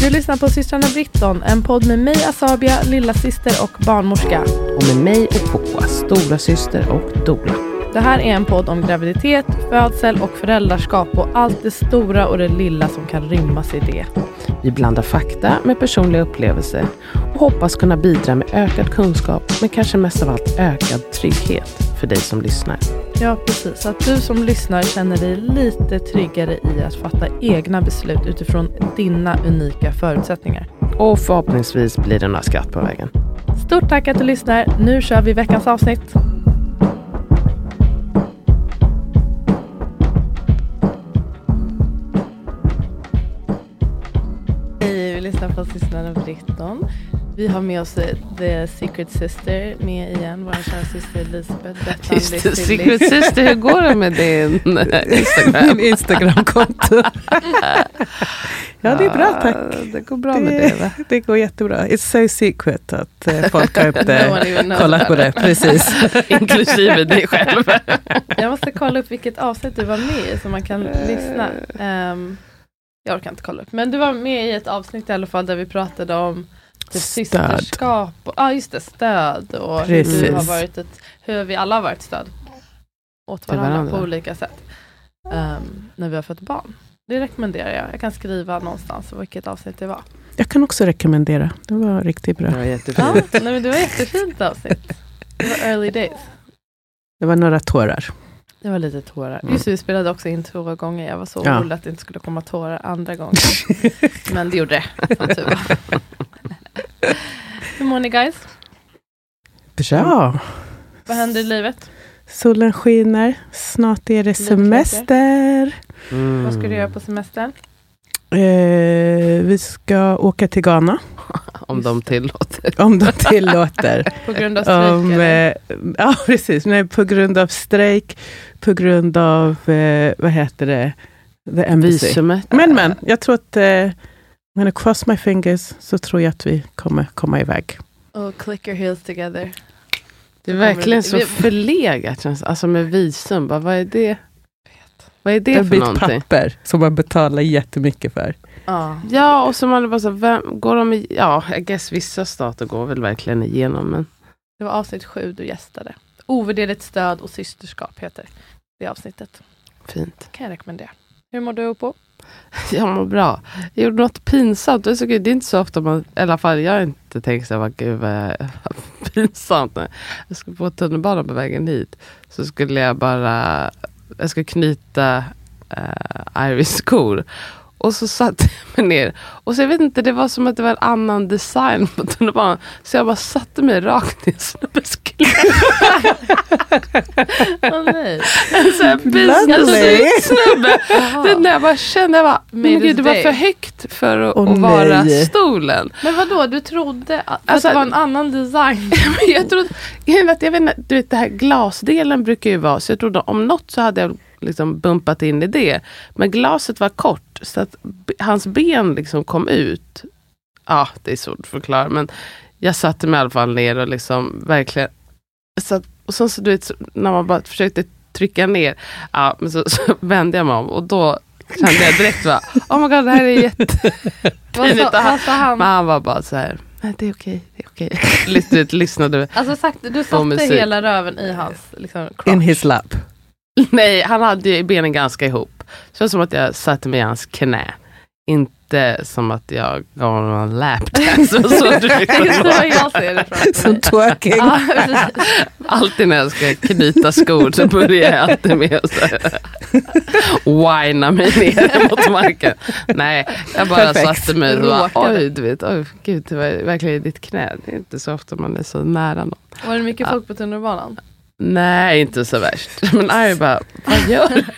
Du lyssnar på systrarna Britton, en podd med mig Asabia, lilla syster och barnmorska. Och med mig och Poa, stora syster och doula. Det här är en podd om graviditet, födsel och föräldraskap och allt det stora och det lilla som kan rymmas i det. Vi blandar fakta med personliga upplevelser och hoppas kunna bidra med ökad kunskap, men kanske mest av allt ökad trygghet för dig som lyssnar. Ja, precis. Att du som lyssnar känner dig lite tryggare i att fatta egna beslut utifrån dina unika förutsättningar. Och förhoppningsvis blir det några skratt på vägen. Stort tack att du lyssnar. Nu kör vi veckans avsnitt. Hej, vi lyssnar på systrarna Britton. Vi har med oss eh, The Secret Sister med igen, vår kära syster Elisabeth. Bettan Just det. Secret Sister, hur går det med din eh, Instagram? Min Instagramkonto. ja, det är bra tack. Det går bra med det va? Det går jättebra. It's so secret att eh, folk har No inte knows kollat på det. Precis. Inklusive dig själv. Jag måste kolla upp vilket avsnitt du var med i så man kan lyssna. Ehm, jag orkar inte kolla upp. Men du var med i ett avsnitt i alla fall där vi pratade om typ Stöd. systerskap. Ja ah, just det, stöd och hur, Precis. du har varit ett, hur vi alla har varit stöd åt varandra, varandra. på olika sätt. Ehm, när vi har fått barn. Det rekommenderar jag. Jag kan skriva någonstans vilket avsnitt det var. Jag kan också rekommendera. Det var riktigt Det bra. var Ja, jättefint. nej, men det var jättefint avsnitt. Det var early days. Det var några tårar. Det var lite tårar. Mm. Just det, vi spelade också in två gånger. Jag var så Ja. orolig att det inte skulle komma tårar andra gången. Men det gjorde det, som tur var. Hur mår ni guys? Bra. Vad händer i livet? Solen skiner. Snart är det semester. Mm. Vad ska du göra på semestern? Eh, vi ska åka till Ghana. Om de tillåter. Om de tillåter. På grund av strejk? Om, eller? eh, ja, precis. Nej, på grund av strejk, på grund av, eh, vad heter det, the embassy. Visumet. Men, men, jag tror att, eh, gonna cross my fingers, så tror jag att vi kommer komma iväg. Och click your heels together. Det är verkligen så förlegat. Alltså med visum. Bara, vad är det? Vad är det en för bit någonting? papper som man betalar jättemycket för. Ja. Ja, och så man bara så, vem, går de i, Ja, jag guess vissa stater går väl verkligen igenom. Men Det var avsnitt sju du gästade. Ovärderligt stöd och systerskap heter det avsnittet. fint. Kan jag rekommendera. Hur mår du på? Jag mår bra. Jag gjorde något pinsamt. Det är, så det är inte så ofta man, i alla fall jag har inte tänkt så här, vad gud vad vad pinsamt. Nej. Jag skulle på tunnelbanan på vägen hit. Så skulle jag bara, jag skulle knyta eh, uh, Iris skor. Och så satte jag mig ner. Och så jag vet inte, det var som att det var en annan design på tunnelbanan. Så jag bara satte mig rakt i en snubbes knä. Nej. En sån här business-snubbe. Jaha. Den där jag bara kände, jag bara, men gud, det var för högt för att, Åh, att vara stolen. Men vad då? du trodde att Alltså, det var en annan design? Jag trodde, jag vet, jag vet inte, du vet det här glasdelen brukar ju vara, så jag trodde om något så hade jag liksom bumpat in i det. Men glaset var kort så att hans ben liksom kom ut. Ja, det är svårt att förklara men jag satte mig i alla fall ner och liksom verkligen så att, och sen så du vet, när man bara försökte trycka ner, ja, men så, så vände jag mig om och då kände jag direkt va, oh my god det här är jätte Vad sa, vad sa han? Men han var bara så här, "Nej, det är okej, det är okej. Lite lyssnade. Alltså sagt, du satte hela röven i hans liksom, crotch. In his lap. Nej, han hade ju benen ganska ihop. Så det var som att jag satte mig i hans knä. Inte som att jag gav honom en lapdance. och så Det är så direkt. jag ser det framför Som twerking. Alltid när jag ska knyta skor så börjar jag alltid med att så här whina mig ner mot marken. Nej, jag bara Perfekt. satte mig och bara, oj, du vet, oj, gud, det var verkligen i ditt knä. Det är inte så ofta man är så nära någon. Var det mycket folk på tunnelbanan? Nej, inte så värst. Men Ari bara, vad gör du?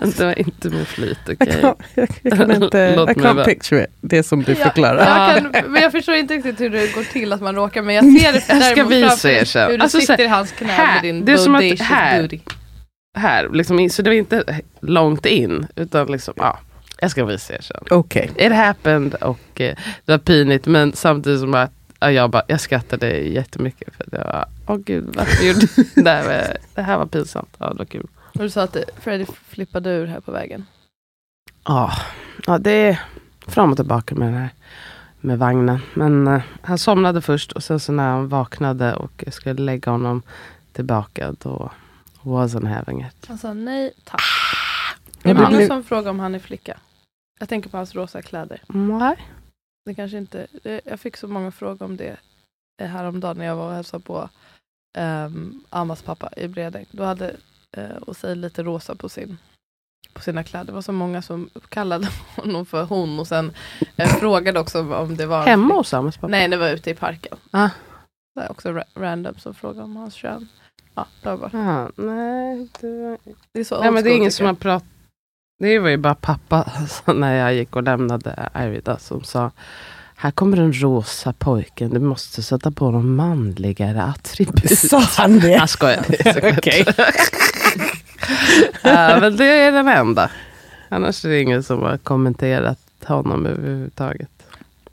Det var inte med flit, okej. Can't, jag, jag kan inte, Låt I can't picture it. Det som du Ja, förklarar. Jag kan, men jag förstår inte riktigt hur det går till att man råkar, men jag ser det Jag ska visa er sen. Hur du Alltså, så sitter här, i hans knä här, med din det är som att här- booty. Här, liksom, så det var inte långt in. Utan liksom, ja, jag ska visa er sen. Okej. It happened och eh, det var pinigt men samtidigt som att ja, jag, bara, jag skrattade jättemycket. För det var, åh gud, varför gjorde du det här? Det här var pinsamt. Ja, det var kul. Och du sa att Freddy flippade ur här på vägen. Ja, ja det är fram och tillbaka med den här med vagnen. Men eh, han somnade först och sen så när han vaknade och jag skulle lägga honom tillbaka då wasn't having it. Han sa nej tack. Ja, Det är många som frågar om han är flicka. Jag tänker på hans rosa kläder. Nej. Det kanske inte, det, jag fick så många frågor om det eh, häromdagen när jag var och hälsade på um, Amas pappa i Bredäng. Då hade uh, Osei lite rosa på, sin, på sina kläder. Det var så många som kallade honom för hon och sen eh, frågade också om- det var Hemma hos Amas pappa? Nej, det var ute i parken. Ah. Det är också ra- random som frågade om hans kön. Ja, det var bara. Ah, nej, det, var... Det är så nej men det är ingen som har pratat. Det var ju bara pappa så när jag gick och lämnade Arvida som sa här kommer den rosa pojken, du måste sätta på de manligare attribut. Sa han det? Jag skojar. Okej. Ja, men det är den enda. Annars är det ingen som har kommenterat honom överhuvudtaget.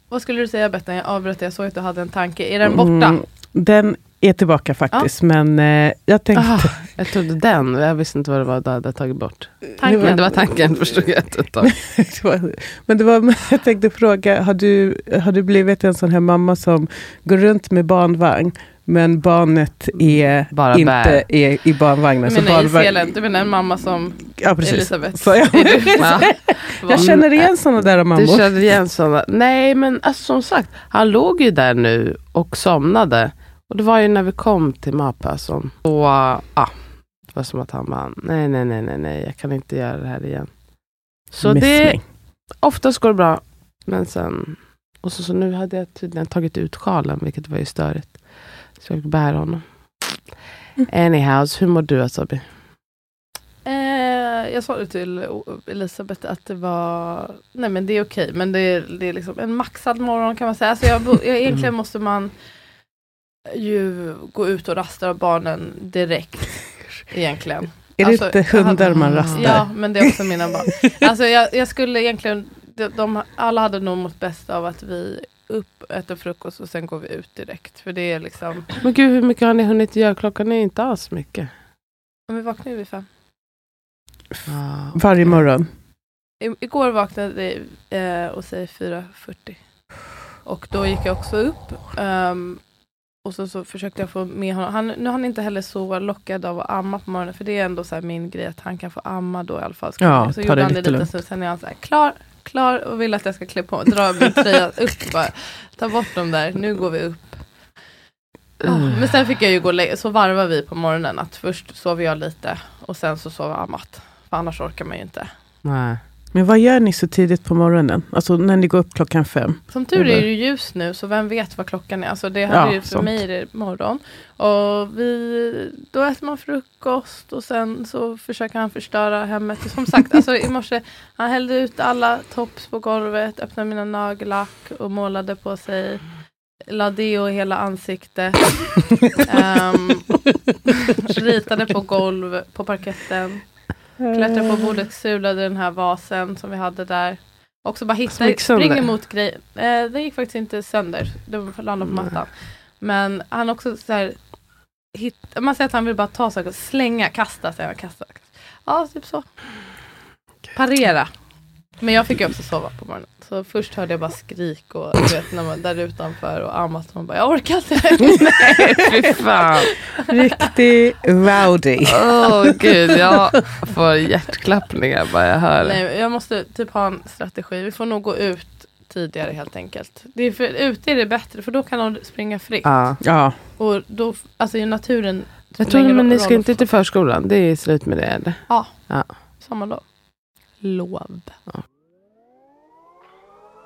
Vad skulle du säga Bettan? Jag avbröt. Jag såg att du hade en tanke. Är den borta? Mm, den är tillbaka faktiskt, men eh, jag tänkte... Ah, jag trodde den, jag visste inte vad det var du hade tagit bort. Tanken. Men det var tanken förstod jag ett tag. Men det var, jag tänkte fråga, har du, har du blivit en sån här mamma som går runt med barnvagn, men barnet är Bara inte bär. är i barnvagnen? Du menar barnvagn-? Du menar en mamma som Ja, precis. Elisabeth? Så jag, Ja. jag känner igen såna där Du mammor. känner igen sådana? Nej men alltså, som sagt, han låg ju där nu och somnade. Och det var ju när vi kom till matpausen. Och uh, ah, det var som att han bara, nej nej nej nej nej, jag kan inte göra det här igen. Så Miss det, oftast går det bra. Men sen, och så, så nu hade jag tydligen tagit ut sjalen, vilket var ju störigt. Så jag fick bära honom. Anyhows, hur mår du Asabi? Eh, jag sa det till Elisabeth att det var, nej men det är okej, men det är, det är liksom en maxad morgon kan man säga. Alltså jag, jag, egentligen måste man ju gå ut och rasta barnen direkt. Egentligen. Är Alltså, det inte jag hade- hundar man rastar? Ja, men det är också mina barn. Alltså jag, jag skulle egentligen, de, de, alla hade nog mått bäst av att vi upp, äter frukost och sen går vi ut direkt. För det är liksom, Men gud, hur mycket har ni hunnit göra? Klockan är inte alls mycket. om vi vaknar ju vid fem. Ah, Varje morgon? I, igår vaknade jag eh, och säger 4.40. Och då gick jag också upp. ehm, och så, så försökte jag få med honom. Han, nu är han inte heller så lockad av att amma på morgonen. För det är ändå så min grej att han kan få amma då i alla fall. Ja, så gjorde han det lite lite så sen är han så här klar, klar och vill att jag ska klä på mig. Dra min tröja upp bara. Ta bort dem där, nu går vi upp. Ja, men sen fick jag ju gå och så varvar vi på morgonen. Att först sover jag lite och sen så sover Amat. För annars orkar man ju inte. Nej. Men vad gör ni så tidigt på morgonen? Alltså när ni går upp klockan fem? Som tur är det ju ljus nu, så vem vet vad klockan är. Alltså det hade Ja, ju för sant. mig det morgon. Och vi, då äter man frukost och sen så försöker han förstöra hemmet. Som sagt, alltså i morse, han hällde ut alla tops på golvet, öppnade mina nagellack och målade på sig. La deo i hela ansiktet. Ehm, ritade på golv, på parketten. Klättrade på bordet, sulade den här vasen som vi hade där. Också bara hitta, springer mot grejer. Eh, det gick faktiskt inte sönder. Det landade på mattan. Men han också så här, hit, man säger att han vill bara ta saker, slänga, kasta, säger han, kasta. Ja, typ så. Parera. Men jag fick ju också sova på morgonen. Så först hörde jag bara skrik och du vet, när man, där utanför och Amat man bara, jag orkar inte. Nej, fy fan. Riktig rowdy. Åh gud, jag får hjärtklappningar bara jag hör. Nej, jag måste typ ha en strategi. Vi får nog gå ut tidigare helt enkelt. Det är för, ute är det bättre för då kan de springa fritt. Ja. Ja, Och då, alltså i naturen. Jag tror men ni ska inte till förskolan, det är slut med det eller? Samma lov. Lov.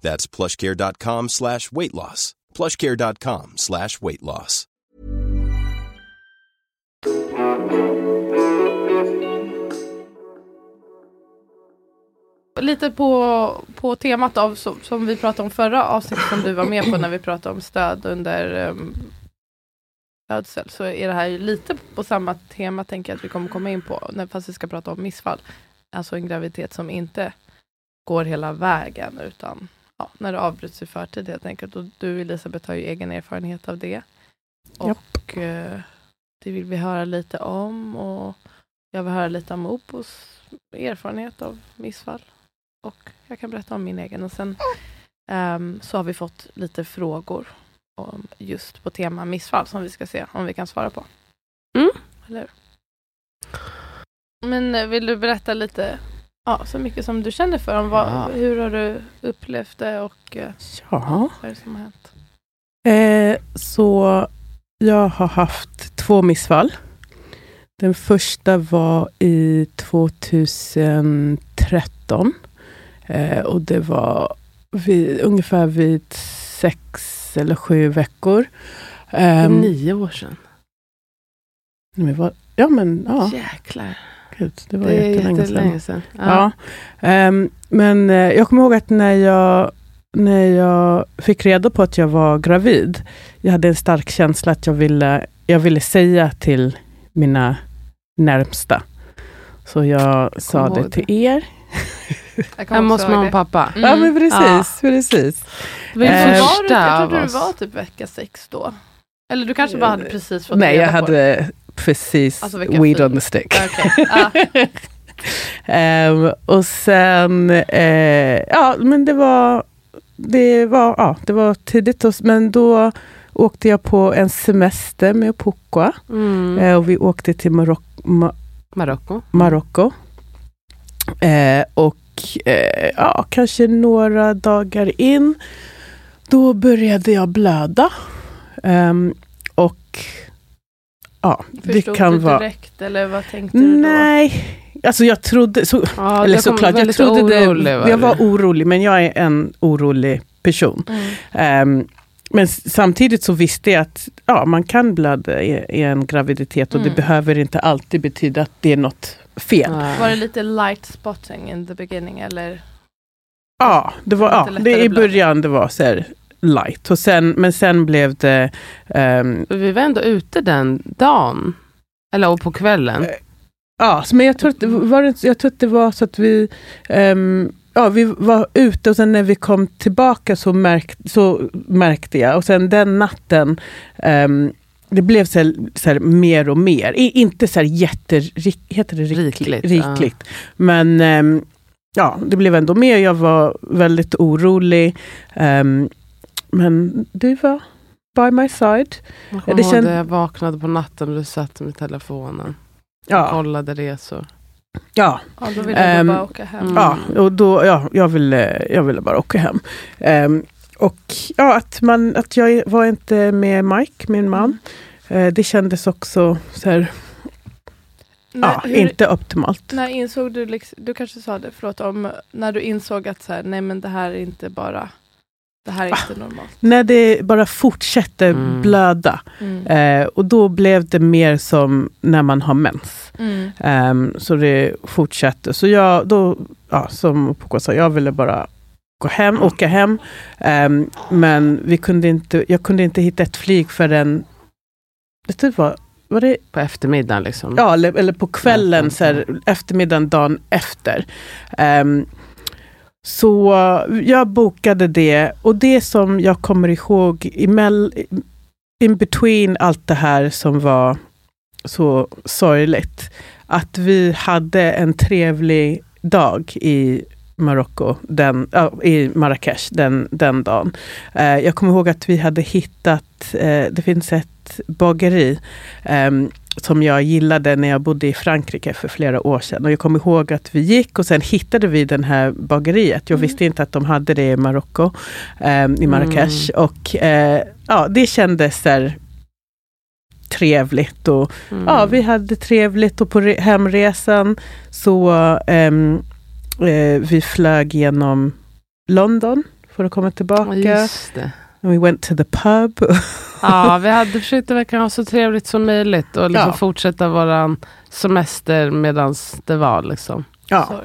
That's plushcare.com slash weight loss. plushcare.com slash weight loss. lite på, på temat av som, som vi pratade om förra avsnittet som du var med på när vi pratade om stöd under um, födsel så är det här lite på samma tema tänker jag att vi kommer komma in på när, fast vi ska prata om missfall. Alltså en graviditet som inte går hela vägen utan ja, när det avbryts i förtid helt enkelt. Och du Elisabeth har ju egen erfarenhet av det. Och eh, det vill vi höra lite om och jag vill höra lite om Opos erfarenhet av missfall. Och jag kan berätta om min egen. Och sen ehm, så har vi fått lite frågor om just på tema missfall som vi ska se om vi kan svara på. Mm. Eller? Men eh, vill du berätta lite, ja, så mycket som du känner för om vad, Ja. hur har du upplevt det och eh, Ja. vad är det som har hänt? Eh, så jag har haft två missfall. Den första var i 2013. Eh, och det var vid, ungefär vid sex eller sju veckor. Ehm, Nio år sedan. men vad- ja men ja, Jäklar. Gud, det var Det jättelänge sedan. jättelänge sedan. Ja. Ehm, men eh, jag kommer ihåg att när jag, när jag fick reda på att jag var gravid, jag hade en stark känsla att jag ville, jag ville säga till mina närmsta. Så jag sa ihåg det till er. Jag Hemma hos mamma och pappa. Mm. Ja men precis, precis. Det var Eh, det var du, första jag trodde du var typ vecka sex då. Eller du kanske bara hade precis fått Nej, reda jag på det. hade precis Alltså weed on the stick. Okej, ja. Ehm, och sen, eh, ja men det var, det var, ja, det var tidigt. Men då åkte jag på en semester med Pukwa. Mm. Eh, och vi åkte till Marok- Ma- Marocko. Marocko. Eh, och eh, ja, kanske några dagar in, då började jag blöda. Ehm, och ja, det Förstod kan du vara... direkt eller vad tänkte du då? Nej, alltså jag trodde... Så, Ja, eller såklart, jag trodde orolig, det... var Jag var orolig, men jag är en orolig person. Mm. Ehm, men samtidigt så visste jag att ja, man kan blöda i, i en graviditet och Mm. det behöver inte alltid betyda att det är något fel. Ja. Var det lite light spotting in the beginning eller? Ja, det var, ja det, i början det var så här light. Och sen, men sen blev det... ehm, Vi var ändå ute den dagen. Eller och på kvällen. Eh, ja, men jag tror, att, det var, jag tror att det var så att vi... ehm, ja, vi var ute och sen när vi kom tillbaka så, märk, så märkte jag. Och sen den natten ehm, det blev så här, så här mer och mer. I, inte så här jätterik, heter det rikligt, Rikligt, rikligt. Men ehm, ja, det blev ändå mer. Jag var väldigt orolig. Ehm, men du var by my side. Jag det känd- jag vaknade på natten och du satt med telefonen. Ja, Kollade resor. ja, Ja, då ville Ehm, du bara åka hem. mm. ja, och då, ja jag, ville, jag ville bara åka hem. Ehm, och ja, att, man, att jag var inte med Mike, min man. Eh, det kändes också så här, När, ja, hur, inte optimalt. när insåg du, liksom, du kanske sa det, förlåt, om när du insåg att så här, nej men det här är inte bara, det här är Ah. inte normalt. När det bara fortsätter Mm. blöda. Mm. Eh, och då blev det mer som när man har mens. Mm. Ehm, så det fortsatte. Så jag, då, ja, som Poko sa, jag ville bara gå hem, åka hem. Ehm, men vi kunde inte, jag kunde inte hitta ett flyg förrän, det typ var, var det, På eftermiddagen liksom. ja, eller, eller på kvällen, Ja, så här, eftermiddagen dagen efter. Ehm, så jag bokade det och det som jag kommer ihåg in between allt det här som var så sorgligt, att vi hade en trevlig dag i Marocko, den, äh, i Marrakesh den, den dagen. Eh, jag kommer ihåg att vi hade hittat, eh, det finns ett bageri eh, som jag gillade när jag bodde i Frankrike för flera år sedan. Och jag kommer ihåg att vi gick och sen hittade vi den här bageriet. Jag Mm. visste inte att de hade det i Marocko, ehm, i Marrakesh. Och eh, ja, det kändes så här trevligt. Och, Mm. Ja, vi hade trevligt och på re- hemresan så ehm, eh, vi flög genom London för att komma Ja, tillbaka. Just det. And we went to the pub. Ja, vi hade försökt att verkligen ha så trevligt som möjligt och liksom Ja. fortsätta våran semester medan det var. Liksom. ja.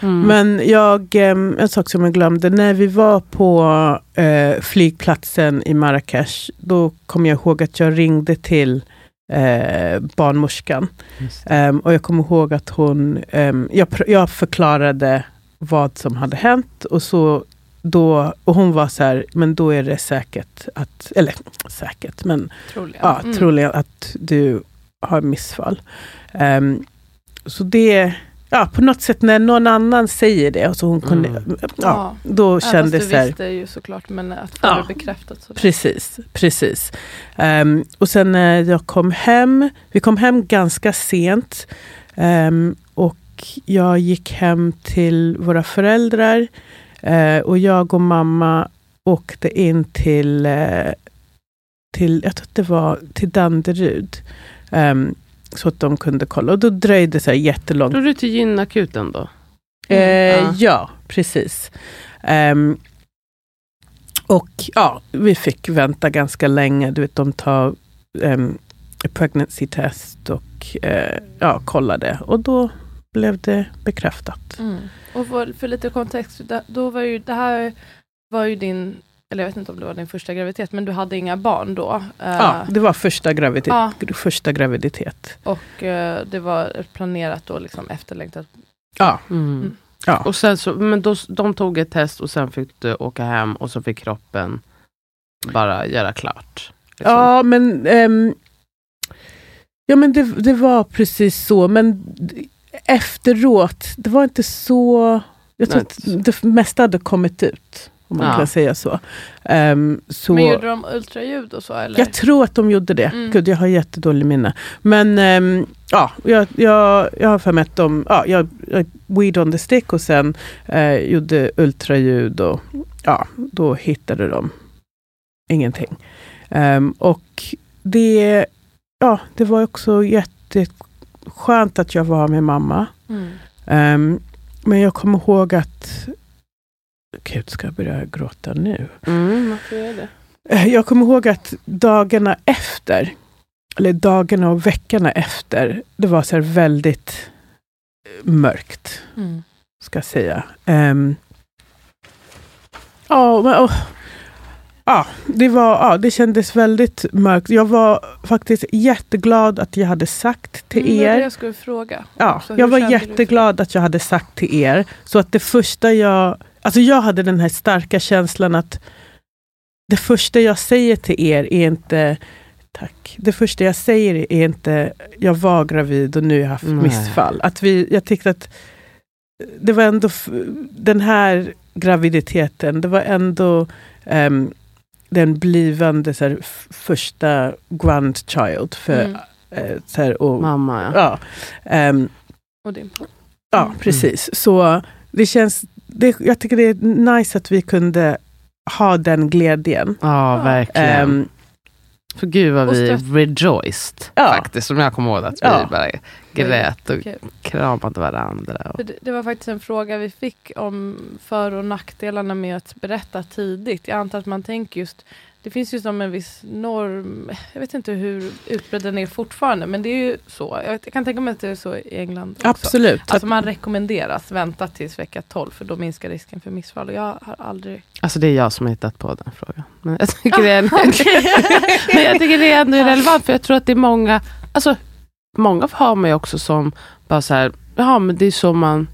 Mm. Men jag, em, en sak som jag glömde, när vi var på eh, flygplatsen i Marrakesh, då kom jag ihåg att jag ringde till eh, barnmorskan. Em, och jag kommer ihåg att hon, em, jag, jag förklarade vad som hade hänt och så då, och hon var så här, men då är det säkert att, eller säkert, men Troligen. ja, Mm. troligen att du har missfall. Em, så det, ja på något sätt när någon annan säger det, och så hon kunde, Mm. ja, Ja. då Även kändes fast det du här, visste ju såklart men att få Ja. det bekräftat. Sådär. Precis, precis. Ehm, och sen när jag kom hem, vi kom hem ganska sent. ehm, och jag gick hem till våra föräldrar. Eh, och jag och mamma åkte in till, eh, till jag tror det var till Danderyd. ehm, så att de kunde kolla. Och då dröjde det så här jättelångt. Drog du till gynakuten då? Eh, Ja. ja, precis. Ehm, och ja, vi fick vänta ganska länge. Du vet, de tar um, pregnancy test och eh, ja, kollade. Och då blev det bekräftat. Mm. Och för, för lite kontext, då var ju, det här var ju din, eller jag vet inte om det var din första graviditet, men du hade inga barn då. Eh, Ja, det var första, graviditet, Ja. första graviditet. Och eh, det var planerat då, liksom efterlängtat. Ja, Mm. ja. Och sen så, men då, de tog ett test och sen fick du åka hem och så fick kroppen bara göra klart. liksom. Ja, men, ehm, ja, men det, det var precis så. Men efteråt, det var inte så... Jag tror att det mesta hade kommit ut, om man Ja. kan säga så. Ehm, så Men gjorde de ultraljud och så eller? jag tror att de gjorde det. Mm. Gud, jag har jättedålig minne. Men ehm, ja, jag, jag, jag har för mig att de... Ja, jag, jag weed on the stick och sen eh, gjorde ultraljud och ja, då hittade de ingenting. Ehm, och det, ja, det var också jätteskönt att jag var med mamma. Mm. Ehm, men jag kommer ihåg att... Gud, ska jag börja gråta nu? Mm, det? Eh, Jag kommer ihåg att dagarna efter, eller dagarna och veckorna efter, det var så väldigt eh, mörkt, Mm. ska jag säga. Ehm, Ja, oh, ja, det, var, ja, det kändes väldigt mörkt. Jag var faktiskt jätteglad att jag hade sagt till Mm, det var det er. jag skulle fråga. Ja, Så jag var jätteglad att jag hade sagt till er. Så att det första jag... Alltså jag hade den här starka känslan att det första jag säger till er är inte Tack. Det första jag säger är inte jag var gravid och nu har jag haft Nej. missfall. Att vi, jag tyckte att det var ändå den här graviditeten, det var ändå ehm, den blivande så här, första grandchild. För, Mm. eh, så här, och, Mamma ja. ja, ehm, Och din Ja, Mm. precis. Så det känns, det, jag tycker det är nice att vi kunde ha den glädjen. Ja, verkligen. Ehm, För gud vad vi rejoiced Ja. faktiskt. Som jag kommer ihåg att vi Ja. bara grät och kramade varandra. Och... Det var faktiskt en fråga vi fick om för och nackdelarna med att berätta tidigt. Jag antar att man tänker just, det finns ju som en viss norm, jag vet inte hur utbredd den är fortfarande, men det är ju så. Jag, vet, jag kan tänka mig att det är så i England också. absolut. Alltså man rekommenderas vänta tills vecka 12 för då minskar risken för missfall. Och jag har aldrig... Alltså det är jag som har hittat på den frågan. Men jag tycker det är, men jag tycker det är ändå relevant för jag tror att det är många, alltså många har man ju också som bara så här, ja men det är så man,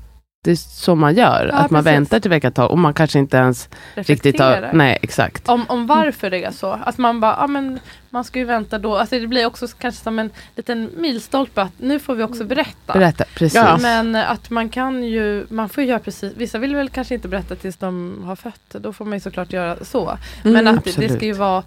det är så man gör. Ja, att man precis. väntar till vecka 12 och man kanske inte ens riktigt har, nej exakt. Om, om varför det är så. Att man bara, ja men man ska ju vänta då. Alltså det blir också kanske som en liten milstolpe att nu får vi också berätta. Berätta, precis. Ja. Men att man kan ju, man får ju göra precis, vissa vill väl kanske inte berätta tills de har fött, då får man ju såklart göra så. Men Mm, att det, det ska ju vara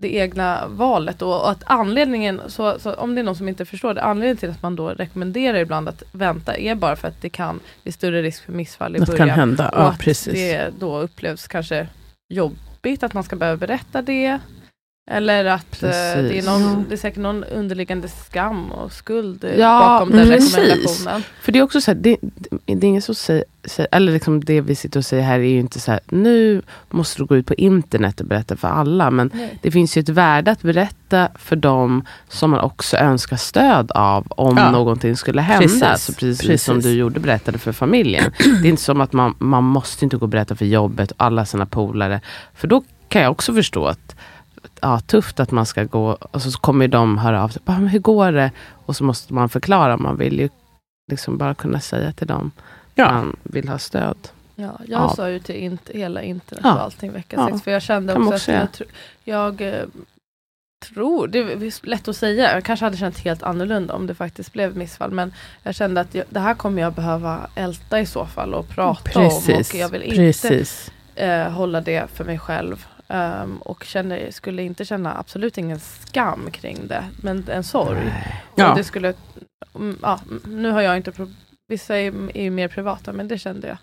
det egna valet och, och att anledningen, så, så om det är någon som inte förstår det, anledningen till att man då rekommenderar ibland att vänta är bara för att det kan bli större risk för missfall i Något början. kan hända. Och Ja, att precis. det då upplevs kanske jobbigt att man ska behöva berätta det. Eller att eh, det, är någon, det är säkert någon underliggande skam och skuld eh, Ja, bakom den precis. rekommendationen. För det är också så här, det, det det är ingen som säger, eller liksom det vi sitter och säger här är ju inte så här, nu måste du gå ut på internet och berätta för alla. Men Nej. det finns ju ett värde att berätta för dem som man också önskar stöd av om Ja. någonting skulle hända. Precis. Så precis, Precis. som du gjorde, berättade för familjen. det är inte som att man, man måste inte gå och berätta för jobbet och alla sina polare. För då kan jag också förstå att ja, tufft att man ska gå och så kommer ju de höra av sig. "Bara, men Hur går det? Och så måste man förklara. Man vill ju liksom bara kunna säga till dem Ja. man vill ha stöd. Ja, jag Ja. sa ju till int- hela internet Ja. och allting vecka Ja. sex. För jag kände man också att också jag, jag eh, tror, det är lätt att säga, jag kanske hade känt helt annorlunda om det faktiskt blev missfall. Men jag kände att jag, det här kommer jag behöva älta i så fall och prata om. Och jag vill inte precis. eh, hålla det för mig själv. Ehm, och känner, skulle inte känna absolut ingen skam kring det, men en sorg. Ja. Och det skulle, mm, ja, nu har jag inte, vissa är, är ju mer privata, men det kände jag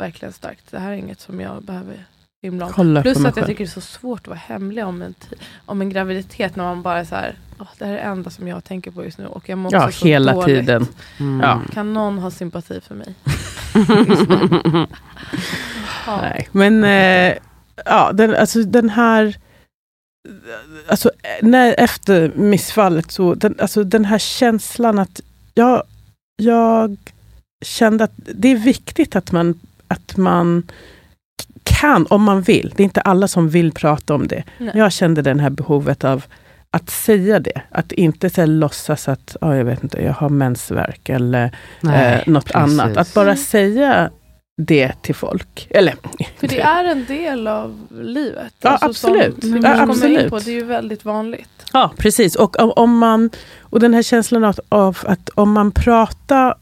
verkligen starkt. Det här är inget som jag behöver himla om. Kolla Plus att jag tycker det är så svårt att vara hemlig om en, om en graviditet när man bara så här, "Åh, det här är det enda som jag tänker på just nu och jag mår Ja, också så hela dåligt. tiden. Mm. Ja. Kan någon ha sympati för mig? Ja. Nej, men eh, ja, den, alltså den här Alltså när, efter missfallet så, den, alltså den här känslan att jag, jag kände att det är viktigt att man, att man kan, om man vill. Det är inte alla som vill prata om det. Nej. Jag kände det här behovet av att säga det. Att inte så här, låtsas att oh, jag vet inte, jag har mensvärk eller Nej, eh, något precis. annat. Att bara säga det till folk. Eller, För det är en del av livet. Ja, Alltså, absolut. Som, vi Ja, kommer in absolut. på, det är ju väldigt vanligt. Ja, precis. Och om, om man, och den här känslan av, av att om man pratar,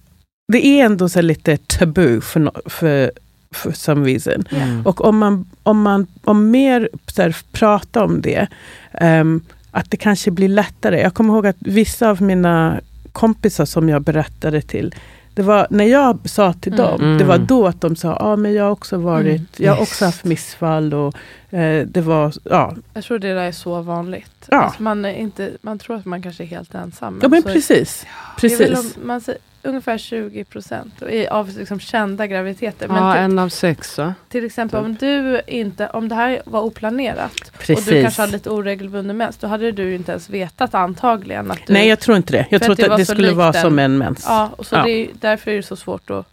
det är ändå så lite tabu för, för, för some reason. Mm. Och om man, om man om mer så här, pratar om det, ehm, att det kanske blir lättare. Jag kommer ihåg att vissa av mina kompisar som jag berättade till, det var när jag sa till Mm. dem, det var Mm. då att de sa, ja ah, men jag har också varit, Mm. jag har Yes. också haft missfall och eh, det var, ja. Jag tror det där är så vanligt. Ja. Alltså man, är inte, man tror att man kanske är helt ensam. Ja men precis. det är väl Precis. om, man säger, ungefär 20 procent av liksom kända graviditeter. Men Ja, till, en av sex va? till exempel om du inte, om det här var oplanerat och Precis. du kanske hade lite oregelbunden mens, då hade du inte ens vetat antagligen att du... Nej, jag tror inte det. Jag tror att det att det, så skulle vara som en mens. Ja, och så Ja. Det är, därför är det så svårt att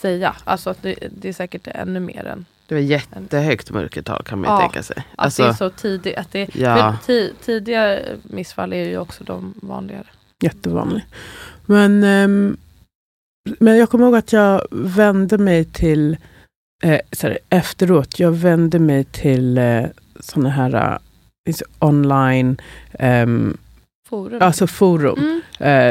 säga. Alltså att det, det är säkert ännu mer än... Det var jättehögt mörkertal kan man ju Ja. tänka sig. Att det är Alltså, så tidigt. Att det, Ja. tidiga missfall är ju också de vanligare. Jättevanlig. Men, ehm, men jag kommer ihåg att jag vände mig till, eh, här, efteråt, jag vände mig till eh, sådana här eh, finns online, ehm, Forum. alltså forum, mm,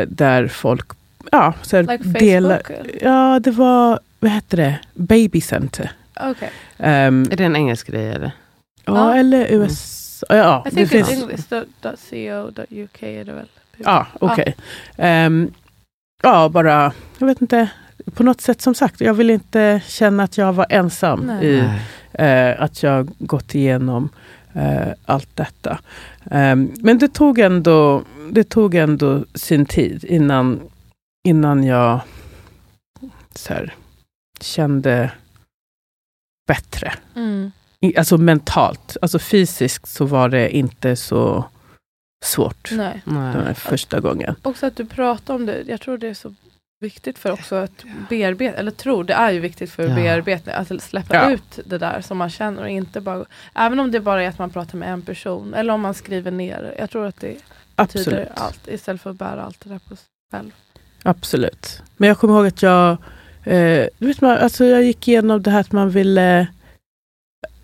eh, där folk ja, så här, like delar. Ja, det var, vad heter det, Baby Center. Okej. Ehm, är det en engelsk grej eller? ja, Ja. eller USA. Ja, I det think finns. it's english.co.uk är det väl? Ja, okej. Ehm, ja, bara, jag vet inte, på något sätt som sagt, jag vill inte känna att jag var ensam Nej. i eh, att jag gått igenom eh, allt detta. Ehm, men det tog, ändå, det tog ändå sin tid innan, innan jag så här, kände bättre. Mm. Alltså mentalt, alltså fysiskt så var det inte så svårt Nej. den här Nej. första gången. Också att du pratar om det. Jag tror det är så viktigt för också att bearbeta, eller tror det är ju viktigt för Ja. bearbetning, att släppa Ja. ut det där som man känner och inte bara, även om det bara är att man pratar med en person eller om man skriver ner. Jag tror att det betyder Absolut. allt istället för att bära allt det där på sig själv. Absolut. Men jag kommer ihåg att jag, eh, vet man, alltså jag gick igenom det här att man ville,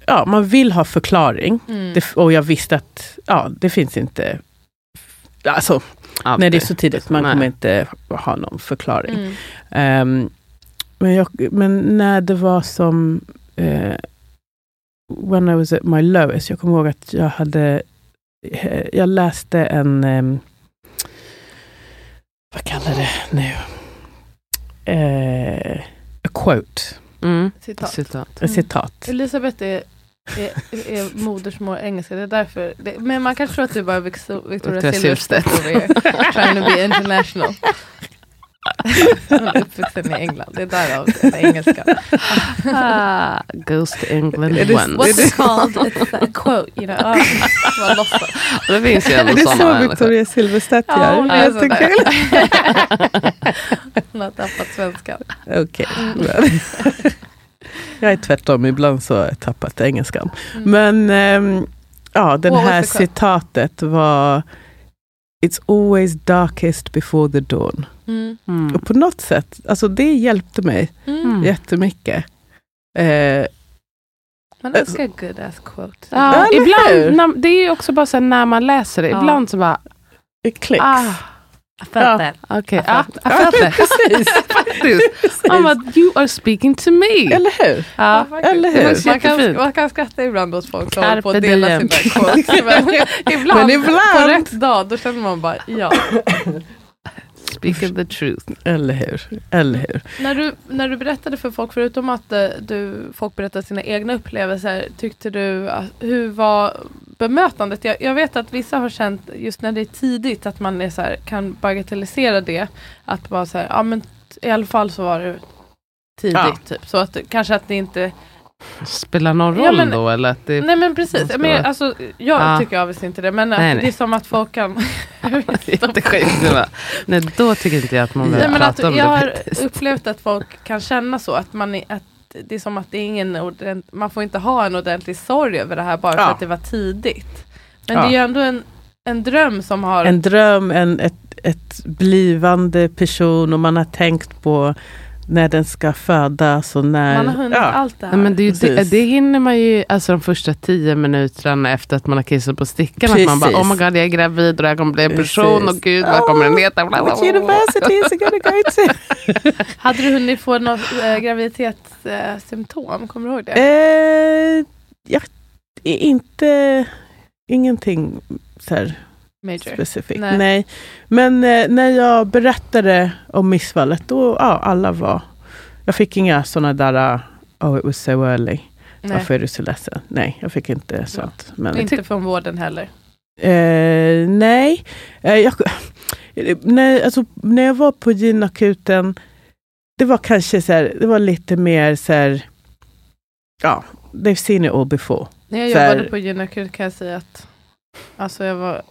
ja man vill ha förklaring. Mm. Det, och jag visste att ja, det finns inte, alltså Alltid. när det är så tidigt, man Nej. kommer inte ha någon förklaring. Mm. Ehm, men, jag, men när det var som eh, when I was at my lowest, jag kommer ihåg att jag hade, eh, jag läste en, ehm, vad kallar det nu? Eh, a quote, Mm. Citat. Citat. ett citat. Elisabeth är är, är modersmål engelska. Det är därför. Det, men man kan tro att du bara är Victor- Victoria Victoria Silvstedt trying to be international. Hon är uppvuxen i England, det är därav det är engelska. Ah, goes to England Är det- once. What's it called? It's a quote, you know. Låtsas. Det finns ju Är ändå det sådana så. Victoria Silvstedt Ja, gör? hon är Jättekul. sådär. Hon har tappat svenskan. Okej. men- Jag är tvärtom, ibland så har jag tappat engelskan. Mm. Men ehm, ja, den What här quote? citatet var It's always darkest before the dawn. Mm. Mm. Och på något sätt, alltså det hjälpte mig Mm. Jättemycket. Eh, Man älskar good ass quotes. Ja, ibland, när, det är ju också bara så när man läser det, Ja. ibland så bara, it clicks. ah, I felt Ja. Precis. Faktiskt. I'm like, you are speaking to me. Eller hur? ja. eller hur? Man kan, Jättefint. man kan skratta ibland åt folk som håller på att dela sina. Men ibland, Men ibland- på rätt dag, då känner man bara ja. Speaking the truth. Eller hur? Eller hur? När du, när du berättade för folk, förutom att eh, du, folk berättade sina egna upplevelser, tyckte du, att, hur var bemötandet? Jag, jag vet att vissa har känt, just när det är tidigt, att man är så här, kan bagatellisera det. Att bara säga, ja men i alla fall så var det tidigt. Ja. Typ. Så att kanske att det inte Spelar någon roll Ja, men- då? Eller att det, Nej men precis, men, alltså, jag Ja. tycker obviously inte det. Men att Nej, det är nej. som att folk kan... Var- Nej, då tycker inte jag att man Nej, behöver men att prata om jag det har faktiskt. upplevt att folk kan känna så. Att, man är, att det är som att det är ingen ordent, man får inte ha en ordentlig sorg över det här bara för Ja. att det var tidigt. Men Ja. det är ju ändå en, en dröm som har... En dröm, en, ett, ett blivande person och man har tänkt på när den ska födas och när... man har hunnit ja. allt det här. Nej, men det, ju det, Precis. det hinner man ju alltså de första tio minuterna efter att man har kissat på stickan. Att man bara, Precis. oh my god jag är gravid och det här kommer bli en Precis. person och gud vad kommer den heta? Bla, bla, What bla. university is it gonna go to? Hade du hunnit få något äh, graviditetssymptom? Kommer du ihåg det? eh, ja, inte... Ingenting så här Major. specifikt. Nej. Nej. Men eh, när jag berättade om missfallet, då ja, alla var... Jag fick inga sådana där, uh, oh it was so early. Nej. Varför är du så ledsen? Nej, jag fick inte sånt. Men, Inte från vården heller. Eh, nej. Eh, jag, när, alltså, när jag var på gynakuten, det var kanske så här, det var lite mer så här, ja, they've seen it all before. När jag Så här- jobbade på gynekut kan jag säga att alltså jag, var,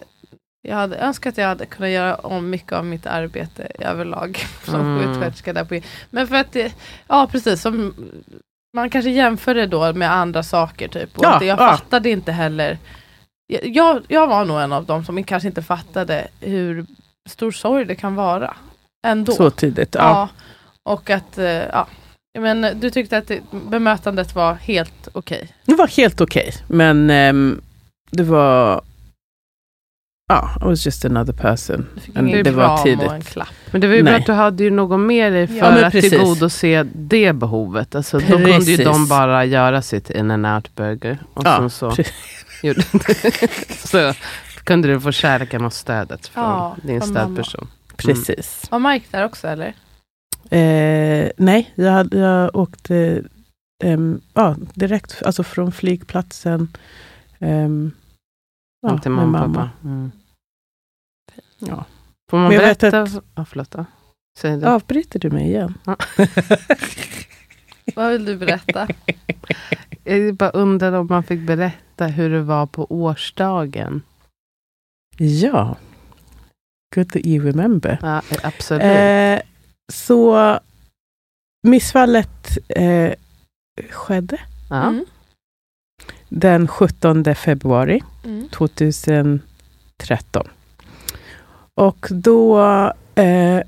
jag hade önskat att jag hade kunnat göra om mycket av mitt arbete överlag som Mm. sjuksköterska. Där på, men för att det, ja precis, som, man kanske jämför det då med andra saker typ. Och Ja, jag ja. fattade inte heller, jag, jag, var nog en av dem som kanske inte fattade hur stor sorg det kan vara. Ändå. Så tidigt. Ja. Ja, och att, eh, ja. Men du tyckte att det, bemötandet var helt okej? Det var helt okej, men ehm, det var, ja, I was just another person. Ingen det var tidigt. och en klapp. Men det var ju bra att du hade ju någon med dig för Ja, att precis. tillgodose det behovet. Alltså, då kunde ju de bara göra sitt in and out burger. Och Ja, sen så, så kunde du få kärleken och stödet från Ja, din från mamma. stödperson. Precis. Var Mike där också eller? Eh, nej, jag, hade, jag åkte ehm, ja, direkt alltså från flygplatsen. ehm, ja, Hem till mamma och pappa. Mm. Ja. Får man Men jag vet berätta? Ja, förlåt. Säg det. Avbryter du mig igen? Vad vill du berätta? Jag bara undrade om man fick berätta hur det var på årsdagen. ja. Good that you remember. Ja, absolut. Eh, så missfallet eh, skedde ja. Mm. Den 17 februari Mm. 2013. Och då eh,